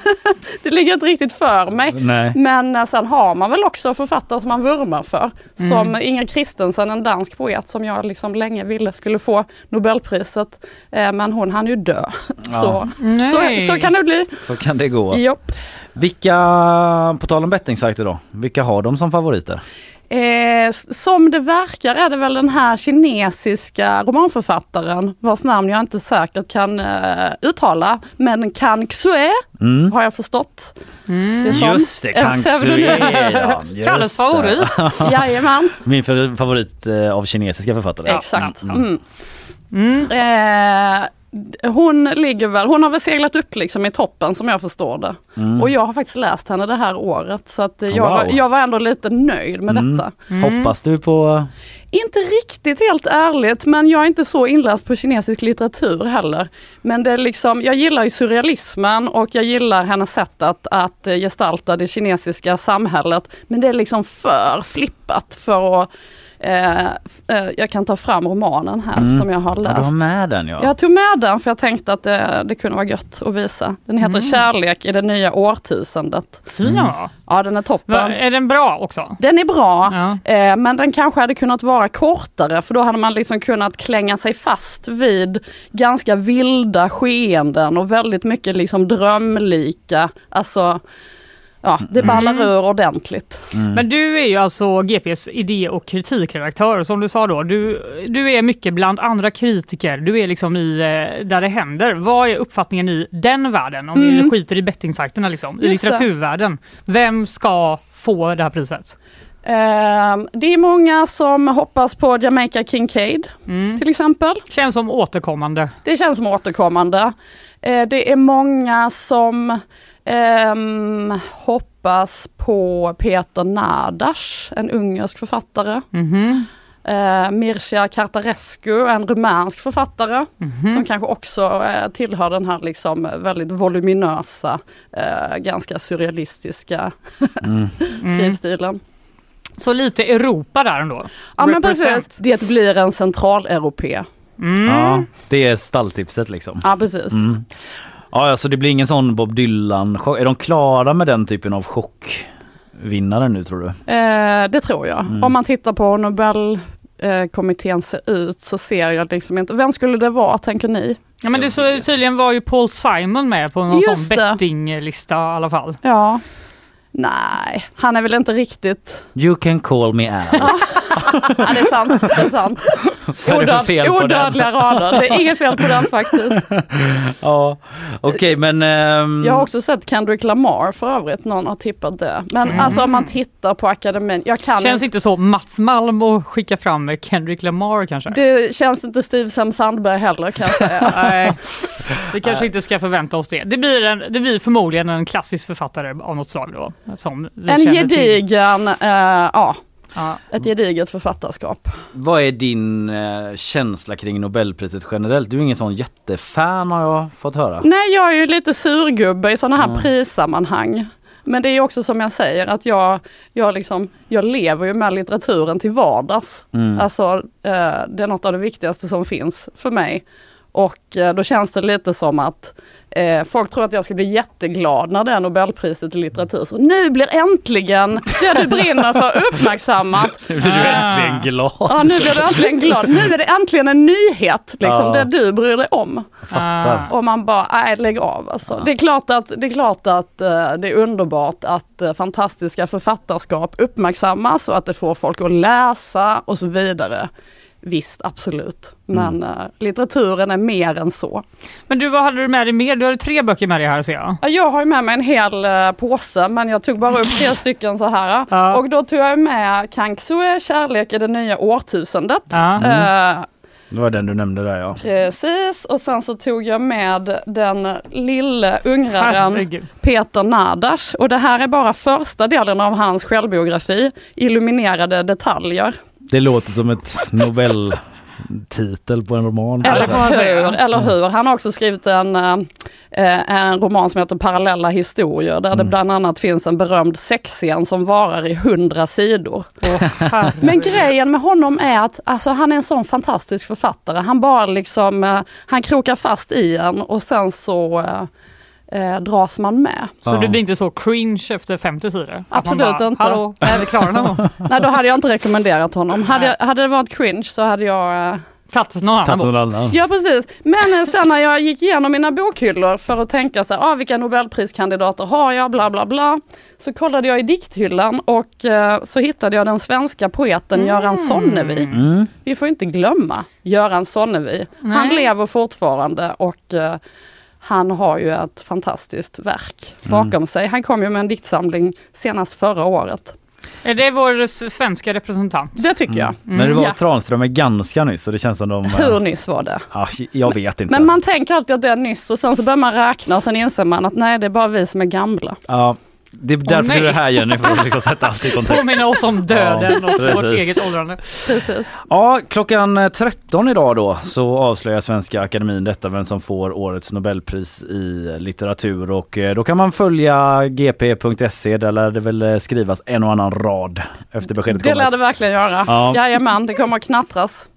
*laughs* det ligger inte riktigt för mig. Nej. Men eh, sen har man väl också författare som man vurmar för. Som Inger Christensen, en dansk poet som jag liksom länge ville skulle få Nobelpriset. Eh, men hon hann ju dö. Så, Nej. så, så kan det bli. Så kan det gå. Jopp. Vilka, på tal om bettingsajter då, vilka har de som favoriter? Eh, som det verkar är det väl den här kinesiska romanförfattaren vars namn jag inte säkert kan eh, uttala. Men Kan Xue Mm. har jag förstått. Det är som Just det, ja, just Kalles det. favorit. *laughs* Jajamän. Min favorit eh, av kinesiska författare. Exakt. Mm. Eh, hon ligger väl, hon har väl seglat upp liksom i toppen som jag förstår det. Och jag har faktiskt läst henne det här året så att jag, var, Wow. jag var ändå lite nöjd med Mm. detta. Hoppas du på... Inte riktigt helt ärligt men jag är inte så inläst på kinesisk litteratur heller. Men det är liksom, jag gillar ju surrealismen och jag gillar hennes sätt att, att gestalta det kinesiska samhället. Men det är liksom för flippat för att jag kan ta fram romanen här Mm. som jag har Ja, läst. du har med den ja. Jag tog med den för jag tänkte att det, det kunde vara gött att visa. Den heter Kärlek i det nya årtusendet. Fin var. Ja den är toppen. Va, Är den bra också? Den är bra, Ja. eh, men den kanske hade kunnat vara kortare för då hade man liksom kunnat klänga sig fast vid ganska vilda skeenden och väldigt mycket liksom drömlika. Alltså, ja, det ballar ur ordentligt. Men du är ju alltså GPs idé och kritikredaktör som du sa då. Du, du är mycket bland andra kritiker. Du är liksom i eh, där det händer. Vad är uppfattningen i den världen? Om vi skiter i bettingsajterna liksom. I Just det. litteraturvärlden. Vem ska få det här priset? Eh, det är många som hoppas på Jamaica Kincaid till exempel. Känns som återkommande. Det känns som återkommande. Eh, det är många som ehm, hoppas på Peter Nadas, en ungersk författare. Eh, Mircea Cartarescu, en rumänsk författare som kanske också eh, tillhör den här liksom väldigt voluminösa, eh, ganska surrealistiska *laughs* skrivstilen. Så lite Europa där ändå. Ja men precis, det blir en centraleuropé. ja. Det är stalltipset liksom. Ja precis. Ja, alltså det blir ingen sån Bob Dylan chock. Är de klara med den typen av chockvinnare nu tror du? Eh, det tror jag. Om man tittar på hur Nobelkommittén ser ut så ser jag liksom inte, vem skulle det vara tänker ni? Ja, men det så, tydligen var ju Paul Simon med på någon Just sån bettinglista i alla fall. Ja. Nej, han är väl inte riktigt... You can call me Al. *laughs* Ja, det är sant. Det är sant. Vad är? Odödliga rader. Det är inget fel på den faktiskt. *laughs* ja, okej men... ehm, Jag har också sett Kendrick Lamar för övrigt, någon har tippat det. Men alltså om man tittar på akademin, jag kan Känns inte. inte så Mats Malm att skicka fram med Kendrick Lamar kanske? Det känns inte Steve Sam Sandberg heller kan jag säga. *laughs* Nej, vi kanske inte ska förvänta oss det. Det blir, en, det blir förmodligen en klassisk författare av något slag då. Som vi En gedigen, eh, ja, Ja. ett gediget författarskap. Vad är din eh, känsla kring Nobelpriset generellt? Du är ingen sån jättefan har jag fått höra. Nej, jag är ju lite surgubbe i sådana här prissammanhang. Men det är också som jag säger att jag, jag, liksom, jag lever ju med litteraturen till vardags. Alltså eh, det är något av det viktigaste som finns för mig. Och eh, då känns det lite som att eh, folk tror att jag ska bli jätteglad när det är Nobelpriset i litteratur. Så nu blir äntligen det du brinner för uppmärksammat. Nu blir du äntligen glad. Ja, nu blir du äntligen glad. Nu är det äntligen en nyhet, liksom, Ja. det du bryr dig om. Fattar. Och man bara, nej lägg av alltså. Det är klart att, det är, klart att eh, det är underbart att eh, fantastiska författarskap uppmärksammas och att det får folk att läsa och så vidare. Visst absolut. Men eh, litteraturen är mer än så. Men du, vad hade du med dig mer? Du hade tre böcker med dig här ser jag. Ja, Jag har ju med mig en hel eh, påse men jag tog bara upp tre *laughs* stycken så här. Ja. Och då tog jag med Kang Xue, Kärlek i det nya årtusendet. Ja. Eh, Det var den du nämnde där ja. precis, och sen så tog jag med den lille ungraren Herregud. Peter Nadas. Och det här är bara första delen av hans självbiografi, Illuminerade detaljer. Det låter som ett Nobeltitel på en roman. Eller säga. hur? Eller hur? Han har också skrivit en, eh, en roman som heter Parallella historier där det bland annat finns en berömd sexscen som varar i hundra sidor. Men grejen med honom är att alltså, han är en sån fantastisk författare. Han bara liksom, eh, han krokar fast i en och sen så eh, dras man med. Så Ja. du blir inte så cringe efter 50 sidor? Absolut bara, inte. Hallå, är vi klara nu? *laughs* Nej, då hade jag inte rekommenderat honom. Hade, jag, hade det varit cringe så hade jag eh, Tagit någon annan bok. Ja precis, men eh, sen när jag gick igenom mina bokhyllor för att tänka så här, ah, vilka nobelpriskandidater har jag, bla bla bla. Så kollade jag i dikthyllan och eh, så hittade jag den svenska poeten Göran Sonnevi. Mm. Vi får inte glömma Göran Sonnevi. Han Nej. lever fortfarande och eh, han har ju ett fantastiskt verk bakom sig. Han kom ju med en diktsamling senast förra året. Är det vår svenska representant? Det tycker jag. Men det var Ja. Tranströmer ganska nyss så det känns som de... eh, Hur nyss var det? Ja, jag vet inte. Men man tänker alltid att det är nyss och sen så börjar man räkna och sen inser man att nej det är bara vi som är gamla. Ja, det är därför nej. du är här Jenny, för att liksom *laughs* sätta allt i kontext. Påminna oss om döden Ja, och vårt eget åldrande. Precis. Ja, klockan 13 idag då så avslöjar Svenska Akademin detta vem som får årets Nobelpris i litteratur och eh, då kan man följa gp.se där lär det väl eh, skrivas en och annan rad efter beskedet Det lär det verkligen göra. Ja. Jajamän, det kommer att knattras.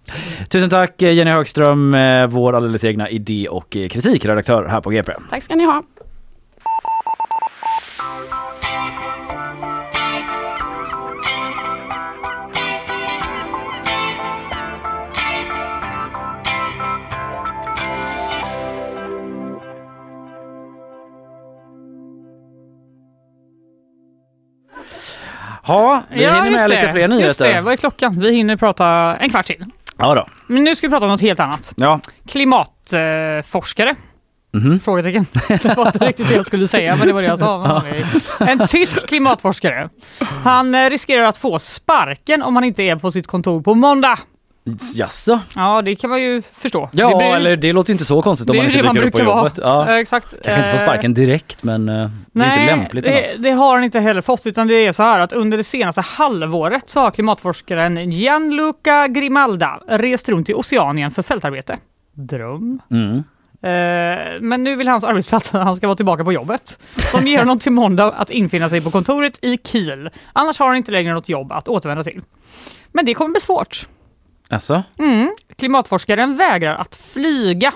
Tusen tack eh, Jenny Högström, vår alldeles egna idé och kritikredaktör här på GP. Tack ska ni ha. Ja, vi hinner med lite fler Just det, nyheter. vad är klockan? Vi hinner prata en kvart till. Ja då. Men nu ska vi prata om något helt annat. Ja. Klimatforskare. Forskare. Mhm. Frågetecken. *laughs* Det var inte riktigt det jag skulle säga, men det var det jag sa. En tysk klimatforskare. Han eh, riskerar att få sparken om han inte är på sitt kontor på måndag. Jaså? Ja, det kan man ju förstå. Ja, det blir- eller det låter ju inte så konstigt om man inte dyker upp på vara. jobbet. Ja. Eh, Exakt. Kanske inte få Eh, sparken direkt men eh, det är inte lämpligt det, det har han inte heller fått utan det är så här att under det senaste halvåret så har klimatforskaren Gianluca Grimalda rest runt i Oceanien för fältarbete. Dröm. Mm. Eh, men nu vill hans arbetsplats att han ska vara tillbaka på jobbet. De ger honom till måndag att infinna sig på kontoret i Kiel. Annars har han inte längre något jobb att återvända till. Men det kommer bli svårt. Alltså? Mm. Klimatforskaren vägrar att flyga.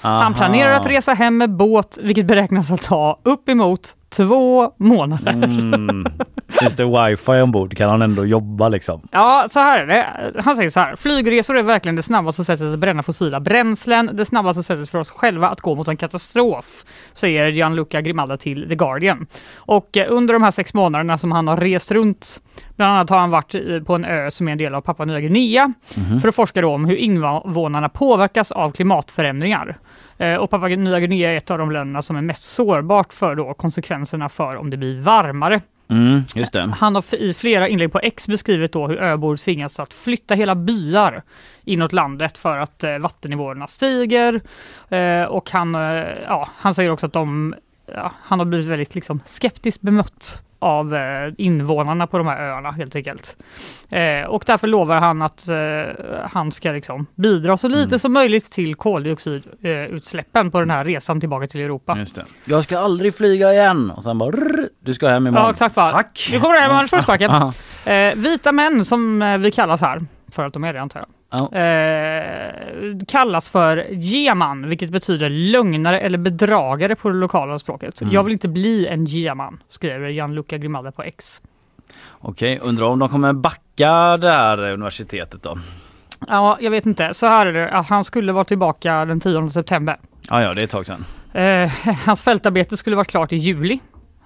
Han Aha. planerar att resa hem med båt, vilket beräknas att ta uppemot två månader. Mm. Finns det wifi ombord kan han ändå jobba liksom. Ja, så här är det. Han säger så här. Flygresor är verkligen det snabbaste sättet att bränna fossila bränslen. Det snabbaste sättet för oss själva att gå mot en katastrof, säger Gianluca Grimalda till The Guardian. Och eh, under de här sex månaderna som han har rest runt, bland annat har han varit på en ö som är en del av Papua Nya Guinea, för att forska då om hur invånarna påverkas av klimatförändringar. Eh, Och Papua Nya Guinea är ett av de länderna som är mest sårbart för då konsekvenserna för om det blir varmare. Mm. Han har i flera inlägg på X beskrivit då hur öbor tvingas att flytta hela byar inåt landet för att eh, vattennivåerna stiger. Eh, och han, eh, ja, han säger också att de, ja, han har blivit väldigt liksom, skeptiskt bemött av eh, invånarna på de här öarna helt enkelt. Eh, och därför lovar han att eh, han ska liksom bidra så lite som möjligt till koldioxidutsläppen på den här resan tillbaka till Europa. Just det. Jag ska aldrig flyga igen. Och sen bara rrr, du ska hem imorgon. Ja, exakt. bara, Tack! Nu kommer med försparken. Aha. Eh, vita män som vi kallas här, för att de är det antar jag, Ja. eh, kallas för geman, vilket betyder lögnare eller bedragare på det lokala språket. Mm. Jag vill inte bli en geman, skriver Gianluca Grimalda på X. Okej, undrar om de kommer backa det här universitetet då? Ja, jag vet inte. Så här är det, han skulle vara tillbaka den 10 september. Ja, ja, det är ett tag sedan. Eh, *laughs* hans fältarbete skulle vara klart i juli.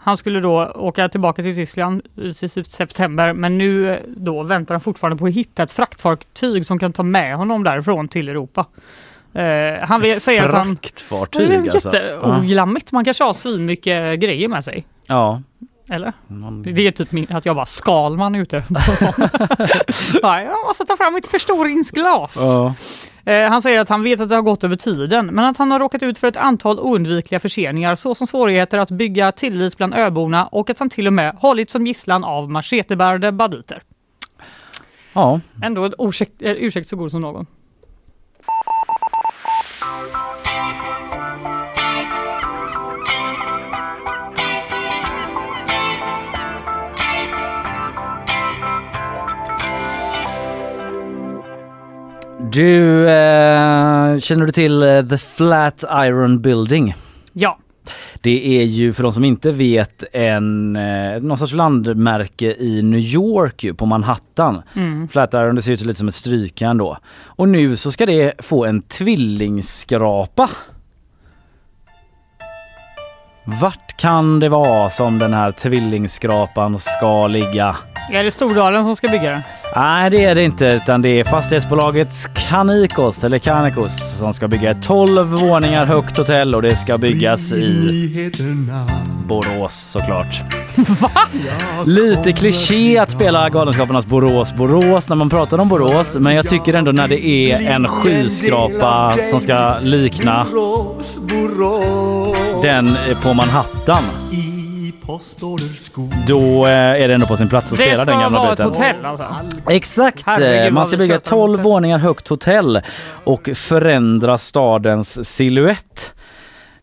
Han skulle då åka tillbaka till Tyskland i september men nu då väntar han fortfarande på att hitta ett fraktfartyg som kan ta med honom därifrån till Europa. Uh, han ett säger att han... Fraktfartyg det är alltså? Jätteglammigt. Man kanske har svinmycket grejer med sig. Ja. Eller? Man... Det är typ min, att jag bara Skalman ute *laughs* *laughs* på sånt. jag måste ta fram mitt förstoringsglas. Ja. Eh, han säger att han vet att det har gått över tiden, men att han har råkat ut för ett antal oundvikliga förseningar såsom svårigheter att bygga tillit bland öborna och att han till och med hållit som gisslan av machetebärande banditer. Ja. Ändå en ursäkt, ursäkt så god som någon. Du, eh, känner du till eh, The Flat Iron Building? Ja. Det är ju för de som inte vet en, eh, någon sorts landmärke i New York ju, på Manhattan. Mm. Flatiron det ser ut lite som ett strykjärn då. Och nu så ska det få en tvillingskrapa. Vart kan det vara som den här tvillingskrapan ska ligga? Är det Stordalen som ska bygga den? Nej det är det inte utan det är fastighetsbolaget Canicos eller Canicos som ska bygga ett 12 våningar högt hotell och det ska byggas i Borås såklart. *laughs* Va? Lite kliché att spela Galenskaparnas Borås Borås när man pratar om Borås men jag tycker ändå när det är en skyskrapa som ska likna den på Manhattan då eh, är det ändå på sin plats att det spela den gamla biten. Det ska vara ett hotell alltså? Exakt! Herregud, man ska bygga ett 12 våningar högt hotell och förändra stadens siluett.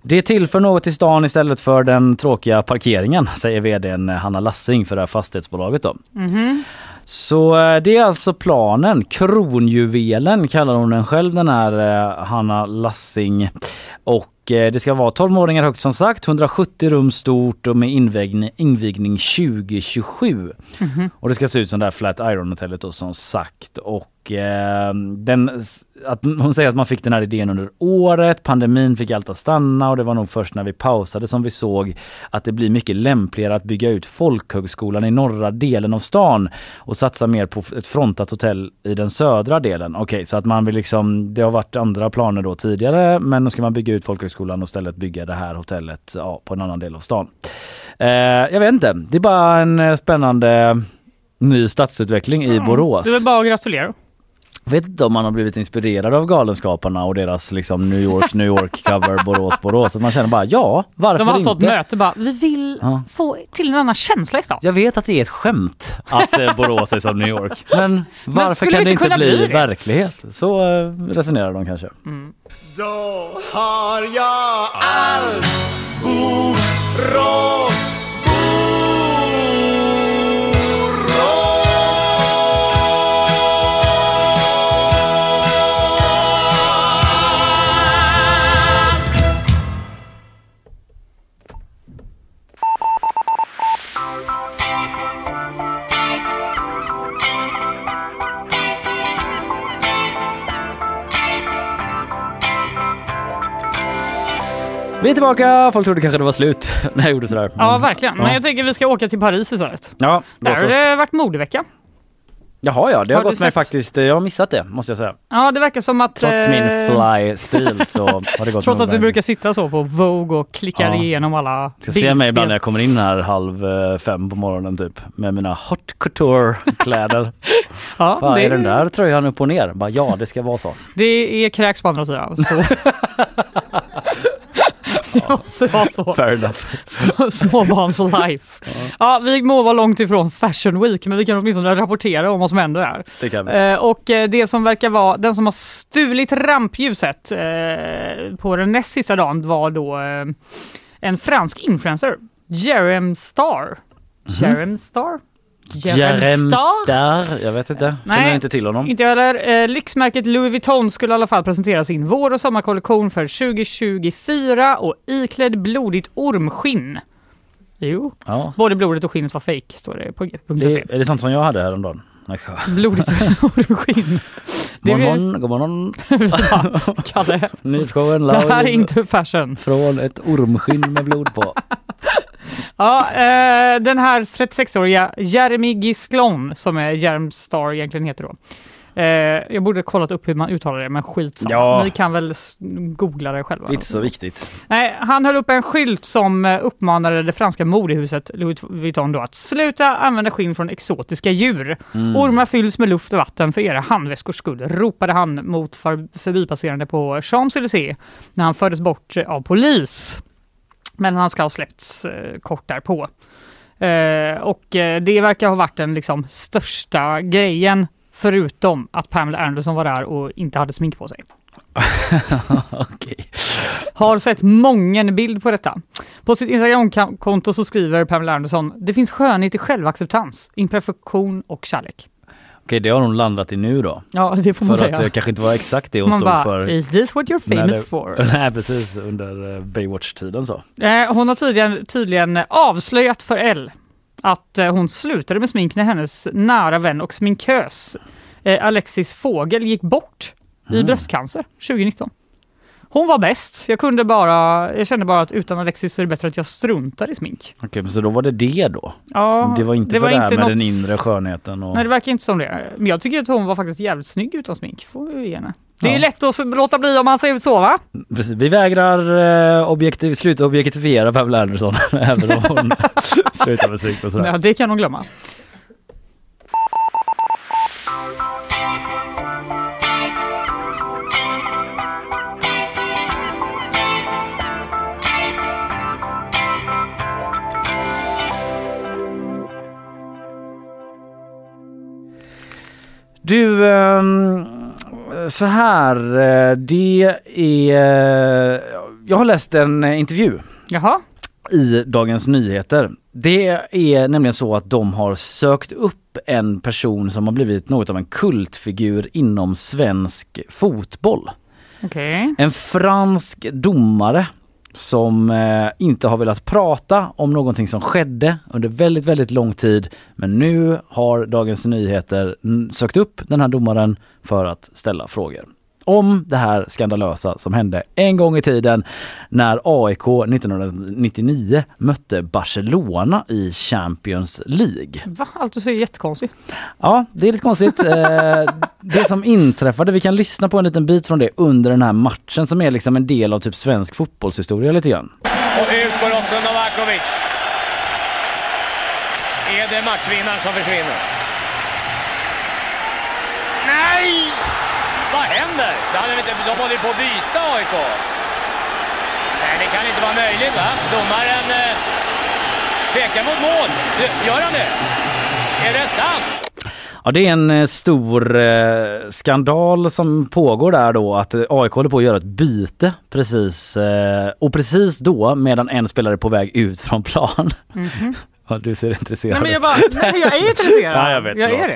Det tillför något till stan istället för den tråkiga parkeringen, *laughs* säger vdn Hanna Lassing för det här fastighetsbolaget. Då. Mm -hmm. Så eh, det är alltså planen. Kronjuvelen kallar hon den själv den här eh, Hanna Lassing. Och det ska vara 12 våningar högt som sagt, 170 rum stort och med invigning, invigning 2027. Mm -hmm. Och det ska se ut som det här Flat Iron hotellet då som sagt. Och eh, den att hon säger att man fick den här idén under året, pandemin fick allt att stanna och det var nog först när vi pausade som vi såg att det blir mycket lämpligare att bygga ut folkhögskolan i norra delen av stan och satsa mer på ett frontat hotell i den södra delen. Okej, okay, så att man vill liksom, det har varit andra planer då tidigare men nu ska man bygga ut folkhögskolan och istället bygga det här hotellet ja, på en annan del av stan. Eh, jag vet inte, det är bara en eh, spännande ny stadsutveckling i Borås. Det är bara att gratulera. Jag vet inte om man har blivit inspirerad av Galenskaparna och deras liksom New York, New York *laughs* cover Borås, Borås. Att man känner bara ja, varför inte? De har haft ett möte bara, vi vill ja. få till en annan känsla i stan. Jag vet att det är ett skämt att eh, Borås är som New York. *laughs* Men varför men kan det inte bli, bli verklighet? Så uh, resonerar de kanske. Mm. Då har jag all Borås Vi är tillbaka! Folk trodde kanske det var slut *laughs* när jag gjorde sådär. Ja, verkligen. Men jag tänker vi ska åka till Paris istället. Ja, Där har det varit modevecka. Jaha ja, det har, har gått mig faktiskt, jag har missat det måste jag säga. Ja det verkar som att... Trots min eh, fly-stil så har det gått *laughs* Trots att du brukar sitta så på Vogue och klicka ja. igenom alla Ska se mig ibland när jag kommer in här halv eh, fem på morgonen typ med mina hot couture *laughs* kläder. ja, Vad det... är den där tröjan upp och ner? Bara, ja det ska vara så. Det är kräks på andra sidan. Så. Det måste vara så. Fair enough. Småbarns life. Ja. ja. vi må vara långt ifrån Fashion Week men vi kan åtminstone rapportera om vad som händer här. Det kan vi. Eh, och eh, det som verkar vara den som har stulit rampljuset eh, på den näst sista dagen var då en fransk influencer, Jerem Star. Mm. Jerem Star? Jerem Star? Jag vet inte. Nej, Känner inte till honom. Inte jag heller. Eh, lyxmärket Louis Vuitton skulle i alla fall presentera sin vår och sommarkollektion för 2024 och iklädd blodigt ormskinn. Jo, ja. både blodet och skinnet var fake står det på g.se. Är det sånt som jag hade häromdagen? Blodigt *laughs* ormskinn. God morgon, god morgon. *laughs* Kalle, Nyhetsshowen Det här är inte fashion. Från ett ormskinn med blod på. *laughs* Ja, eh, den här 36-åriga Jeremy Gisklon, som är Jermstar egentligen heter då. Eh, jag borde kollat upp hur man uttalar det, men skitsamma. Ja. Ni kan väl googla det själva. Inte så viktigt. Nej, han höll upp en skylt som eh, uppmanade det franska modehuset Louis Vuitton då att sluta använda skinn från exotiska djur. Mm. Ormar fylls med luft och vatten för era handväskors skull, ropade han mot för- förbipasserande på Champs-Élysées när han fördes bort eh, av polis. Men han ska ha släppts eh, kort därpå. Eh, och eh, det verkar ha varit den liksom största grejen förutom att Pamela Anderson var där och inte hade smink på sig. *laughs* Okej. Har sett mången bild på detta. På sitt Instagramkonto så skriver Pamela Anderson Det finns skönhet i självacceptans, imperfektion och kärlek. Okej, det har hon landat i nu då. Ja, det får man För säga. att det kanske inte var exakt det hon man stod bara, för. is this what you're famous det- for? *laughs* Nej precis, under eh, Baywatch-tiden så. Eh, hon har tydligen, tydligen avslöjat för Elle att eh, hon slutade med smink när hennes nära vän och sminkös eh, Alexis Fågel gick bort i Mm. bröstcancer 2019. Hon var bäst. Jag kunde bara, jag kände bara att utan Alexis så är det bättre att jag struntar i smink. Okej, men så då var det det då? Ja, det var inte det för var det här inte med något- den inre skönheten och... Nej, det verkar inte som det. Men jag tycker att hon var faktiskt jävligt snygg utan smink. Får vi ge henne. Det är Ja. lätt att låta bli om man ser ut så va? Precis, Vi vägrar eh, objektiv, sluta objektifiera Pamela Anderson *laughs* även om hon *laughs* slutar med smink och sådär. Ja, det kan hon glömma. Du, ehm, så här, eh, det är... Jag har läst en intervju Jaha. i Dagens Nyheter. Det är nämligen så att de har sökt upp en person som har blivit något av en kultfigur inom svensk fotboll. Okej. En fransk domare som eh, inte har velat prata om någonting som skedde under väldigt, väldigt lång tid. Men nu har Dagens Nyheter sökt upp den här domaren för att ställa frågor om det här skandalösa som hände en gång i tiden när AIK 1999 mötte Barcelona i Champions League. Va? Allt du säger är jättekonstigt. Ja, det är lite konstigt. Eh, det som inträffade, vi kan lyssna på en liten bit från det under den här matchen som är liksom en del av typ svensk fotbollshistoria lite grann. Och ut går också Novakovic. Är det matchvinnaren som försvinner? Nej! Vad händer? De håller på att byta AIK. Nej, det kan inte vara möjligt va? Domaren eh, pekar mot mål. Gör han det? Är det sant? Ja, det är en eh, stor eh, skandal som pågår där då att eh, AIK håller på att göra ett byte precis eh, och precis då medan en spelare är på väg ut från plan. Mhm. Ja, du ser intresserad Nej, men jag, ut. bara, nej, jag är intresserad. *laughs* Ja, jag vet, jag är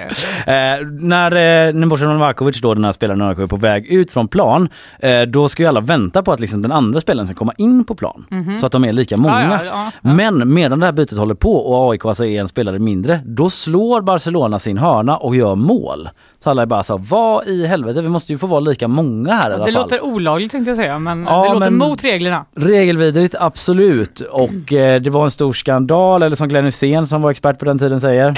det. Eh, när eh, Nebojsa Novakovic då, den här spelaren AIK, är på väg ut från plan, eh, då ska ju alla vänta på att liksom den andra spelaren ska komma in på plan. Mhm. Så att de är lika många. Ja, ja, ja, Men medan det här bytet håller på och AIK alltså är en spelare mindre, då slår Barcelona sin hörna och gör mål. Så alla är bara så vad i helvete, vi måste ju få vara lika många här i alla Det fall. låter olagligt tänkte jag säga, men Ja, det låter men- mot reglerna. Regelvidrigt, absolut. Och eh, det var en stor skandal, eller som Glenn Hysén som var expert på den tiden säger. Nej,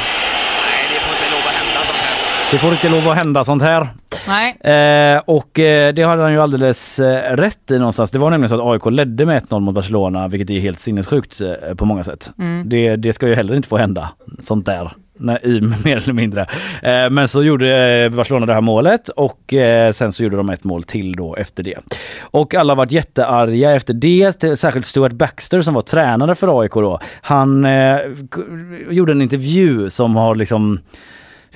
det får inte lov att hända sånt här. Det får inte lov att hända sånt här. Nej. Eh, och eh, det hade han ju alldeles eh, rätt i någonstans. Det var nämligen så att AIK ledde med 1-0 mot Barcelona, vilket är helt sinnessjukt eh, på många sätt. Mm. Det, det ska ju heller inte få hända, sånt där. Nej, i, *laughs* mer eller mindre. Eh, men så gjorde eh, Barcelona det här målet och eh, sen så gjorde de ett mål till då efter det. Och alla varit jättearga efter det, särskilt Stuart Baxter som var tränare för AIK då. Han eh, gjorde en intervju som har liksom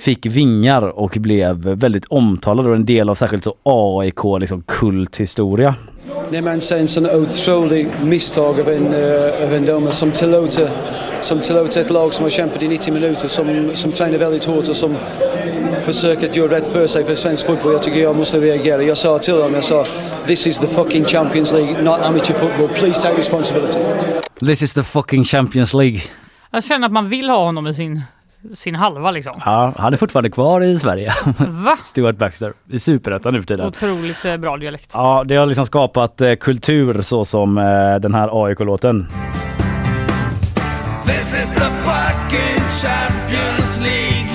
fick vingar och blev väldigt omtalad och en del av särskilt så AIK liksom kulthistoria. När man ser en sån otrolig misstag av en, uh, av en domare som tillåter, som tillåter ett lag som har kämpat i 90 minuter, som, som tränar väldigt hårt och som försöker att göra rätt för sig för svensk fotboll. Jag tycker jag måste reagera. Jag sa till dem, jag sa this is the fucking Champions League, not amateur football. Please take responsibility. This is the fucking Champions League. Jag känner att man vill ha honom i sin, sin halva liksom. Ja, han är fortfarande kvar i Sverige. Va? *laughs* Stuart Baxter i Superettan nu för tiden. Otroligt eh, bra dialekt. Ja, det har liksom skapat eh, kultur så som eh, den här AIK-låten. This is the fucking Champions League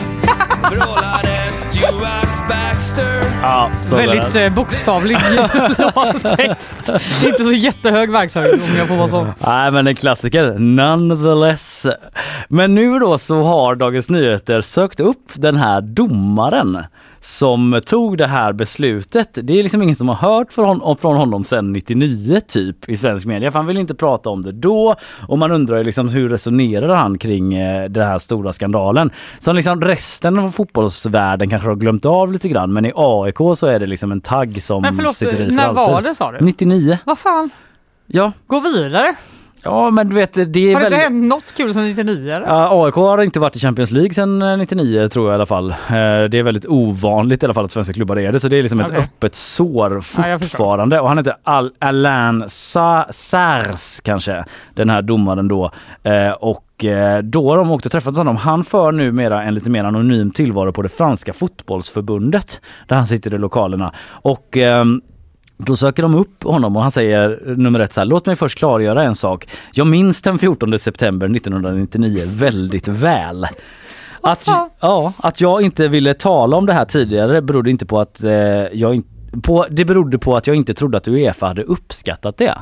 *laughs* Vrålade Stuart Ja, Väldigt eh, bokstavlig *laughs* lagtext. Inte så jättehög verkshöjd om jag får vara så. Nej men en klassiker, nonetheless. Men nu då så har Dagens Nyheter sökt upp den här domaren som tog det här beslutet. Det är liksom ingen som har hört från honom, från honom sedan 99 typ i svensk media. För han vill inte prata om det då och man undrar liksom hur resonerade han kring eh, den här stora skandalen. Som liksom resten av fotbollsvärlden kanske har glömt av lite grann men i AIK så är det liksom en tagg som Men förlåt, sitter i för när alltid. var det sa du? 99. Vad fan? Ja. Gå vidare. Ja men du vet det är Har det väldigt... inte hänt något kul sedan 99 eller? Ja, AIK har inte varit i Champions League sedan eh, 99 tror jag i alla fall. Eh, Det är väldigt ovanligt i alla fall att svenska klubbar är det. Så det är liksom ett Okej. öppet sår Ja, fortfarande. Och han heter Al Alain Sa- Sars kanske, den här domaren då. Eh, Och eh, då har de åkt och träffat honom. Han för numera en lite mer anonym tillvaro på det franska fotbollsförbundet. Där han sitter i lokalerna. Och ehm, då söker de upp honom och han säger nummer ett så här, låt mig först klargöra en sak. Jag minns den 14 september 1999 väldigt väl. Att, ja, att jag inte ville tala om det här tidigare berodde inte på att eh, jag inte på, det berodde på att jag inte trodde att Uefa hade uppskattat det.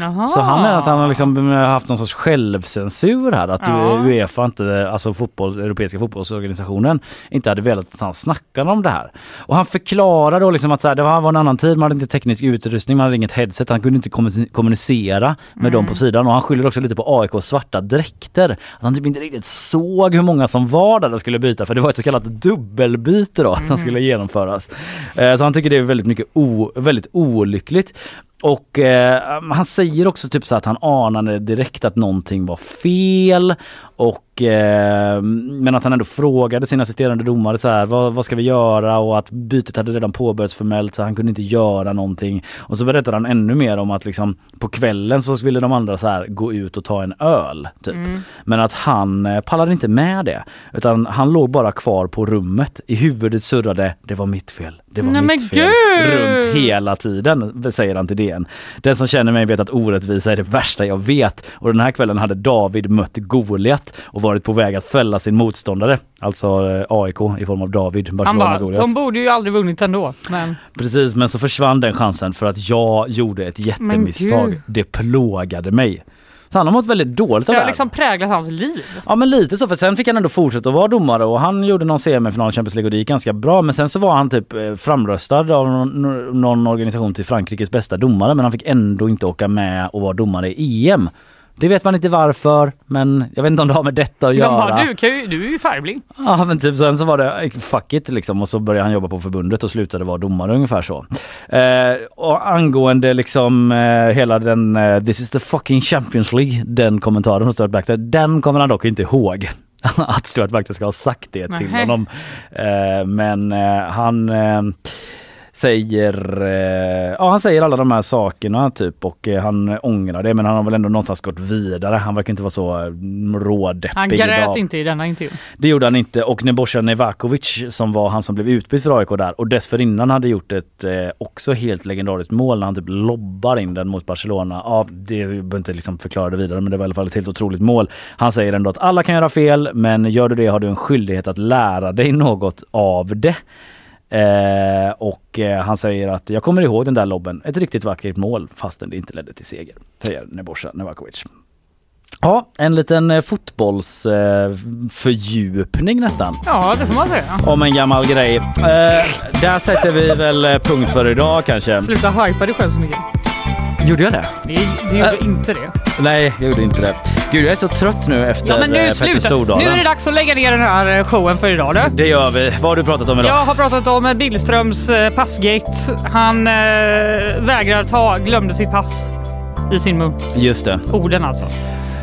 Jaha. Så han menar att han har liksom haft någon sorts självcensur här. Att Ja. Uefa, inte, alltså fotboll, Europeiska fotbollsorganisationen, inte hade velat att han snackade om det här. Och han förklarar då liksom att så här, det var en annan tid, man hade inte teknisk utrustning, man hade inget headset, han kunde inte kommu- kommunicera med dem på sidan. Och han skyller också lite på AIKs svarta dräkter. Att han typ inte riktigt såg hur många som var där och skulle byta, för det var ett så kallat dubbelbyte då som skulle genomföras. Eh, Så han tycker det är väldigt mycket o, väldigt olyckligt. Och eh, han säger också typ så att han anade direkt att någonting var fel och eh, men att han ändå frågade sin assisterande domare så här vad, vad ska vi göra och att bytet hade redan påbörjats formellt så han kunde inte göra någonting. Och så berättade han ännu mer om att liksom på kvällen så ville de andra så här gå ut och ta en öl typ. Men att han eh, pallade inte med det utan han låg bara kvar på rummet. I huvudet surrade det var mitt fel. Det var Nej, mitt fel. gud! Runt hela tiden säger han till DN. Den som känner mig vet att orättvisa är det värsta jag vet och den här kvällen hade David mött Goliat och varit på väg att fälla sin motståndare. Alltså eh, AIK i form av David, Han bara, Goliat. de borde ju aldrig vunnit ändå. Men Precis, men så försvann den chansen för att jag gjorde ett jättemisstag. Det plågade mig. Så han har mått väldigt dåligt av det det har liksom präglat hans liv. Ja men lite så för sen fick han ändå fortsätta att vara domare och han gjorde någon semifinal i Champions League och det gick ganska bra men sen så var han typ eh, framröstad av någon, någon organisation till Frankrikes bästa domare men han fick ändå inte åka med och vara domare i EM. Det vet man inte varför men jag vet inte om det har med detta att göra. bara, du, kan ju, du är ju färgblind. Ja men typ sen så var det fuck it liksom och så började han jobba på förbundet och slutade vara domare ungefär så. Eh, och angående liksom eh, hela den eh, this is the fucking Champions League den kommentaren från Stuart Baxter den kommer han dock inte ihåg. *laughs* att Stuart Baxter ska ha sagt det till Nähä. honom. Eh, men eh, han eh, säger, eh, ja han säger alla de här sakerna typ och eh, han ångrar det men han har väl ändå någonstans gått vidare. Han verkar inte vara så eh, rådeppig Han idag. grät inte i denna intervju. Det gjorde han inte och Nebojsa Nevakovic som var han som blev utbytt för AIK där och dessförinnan hade gjort ett eh, också helt legendariskt mål när han typ lobbar in den mot Barcelona. Ja, det behöver inte liksom förklara det vidare men det var i alla fall ett helt otroligt mål. Han säger ändå att alla kan göra fel men gör du det har du en skyldighet att lära dig något av det. Eh, och eh, han säger att jag kommer ihåg den där lobben, ett riktigt vackert mål fastän det inte ledde till seger, säger Nebojsa Nevakovic. Ja, en liten eh, fotbollsfördjupning nästan. Ja, det får man säga. Om en gammal grej. Eh, där sätter vi väl punkt för idag kanske. Sluta hypa dig själv så mycket. Gjorde jag det? Nej, det gjorde Äh. inte det. Nej, jag gjorde inte det. Gud, jag är så trött nu efter Ja, men eh, nu Petter sluta. Stordalen. Nu är det dags att lägga ner den här eh, showen för idag. Du. Det gör vi. Vad har du pratat om idag? Jag har pratat om eh, Billströms eh, passgate. Han eh, vägrar ta, glömde sitt pass i sin mun. Just det. Orden alltså.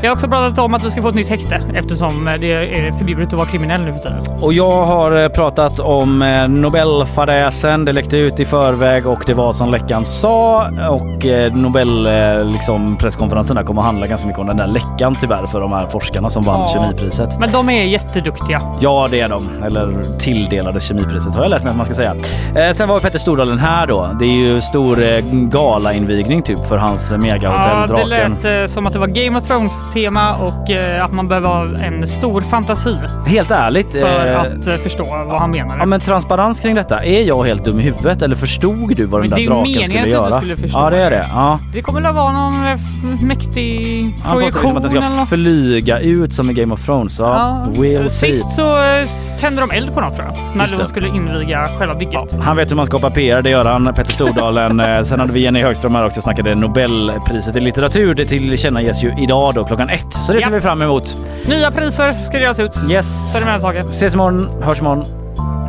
Jag har också pratat om att vi ska få ett nytt häkte eftersom eh, det är förbjudet att vara kriminell nu för tiden. Och jag har eh, pratat om eh, Nobelfadäsen. Det läckte ut i förväg och det var som läckan sa. Och Nobel eh, liksom, presskonferensen där kommer att handla ganska mycket om den där läckan tyvärr för de här forskarna som vann Ja. kemipriset. Men de är jätteduktiga. Ja, det är de. Eller tilldelades kemipriset har jag lärt mig att man ska säga. Eh, sen var Petter Stordalen här då. Det är ju stor eh, galainvigning typ för hans megahotell Ja, det Draken. lät eh, som att det var Game of Thrones tema och eh, att man behöver ha en stor fantasi Helt ärligt. för eh, att eh, förstå vad han menar. Ja men transparens kring detta. Är jag helt dum i huvudet eller förstod du vad den det där är ju draken meningen skulle att du göra? skulle förstå ja det är det. det. Ja. Det kommer väl vara någon eh, mäktig Han påstår projektion liksom att den ska flyga ut som i Game of Thrones. Ja, we'll see. Sist så eh, tände de eld på något tror jag. När de det. skulle inviga själva bygget. Han vet hur man skapar PR, det gör han. Petter Stordalen. *laughs* Sen hade vi Jenny Högström här också snackade Nobelpriset i litteratur. Det tillkännages ju idag då klockan ett. Så det Ja. ser vi fram emot. Nya priser ska delas ut. Yes. Så är det med den saken. Ses imorgon, hörs imorgon.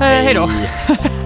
Eh, hej då. *laughs*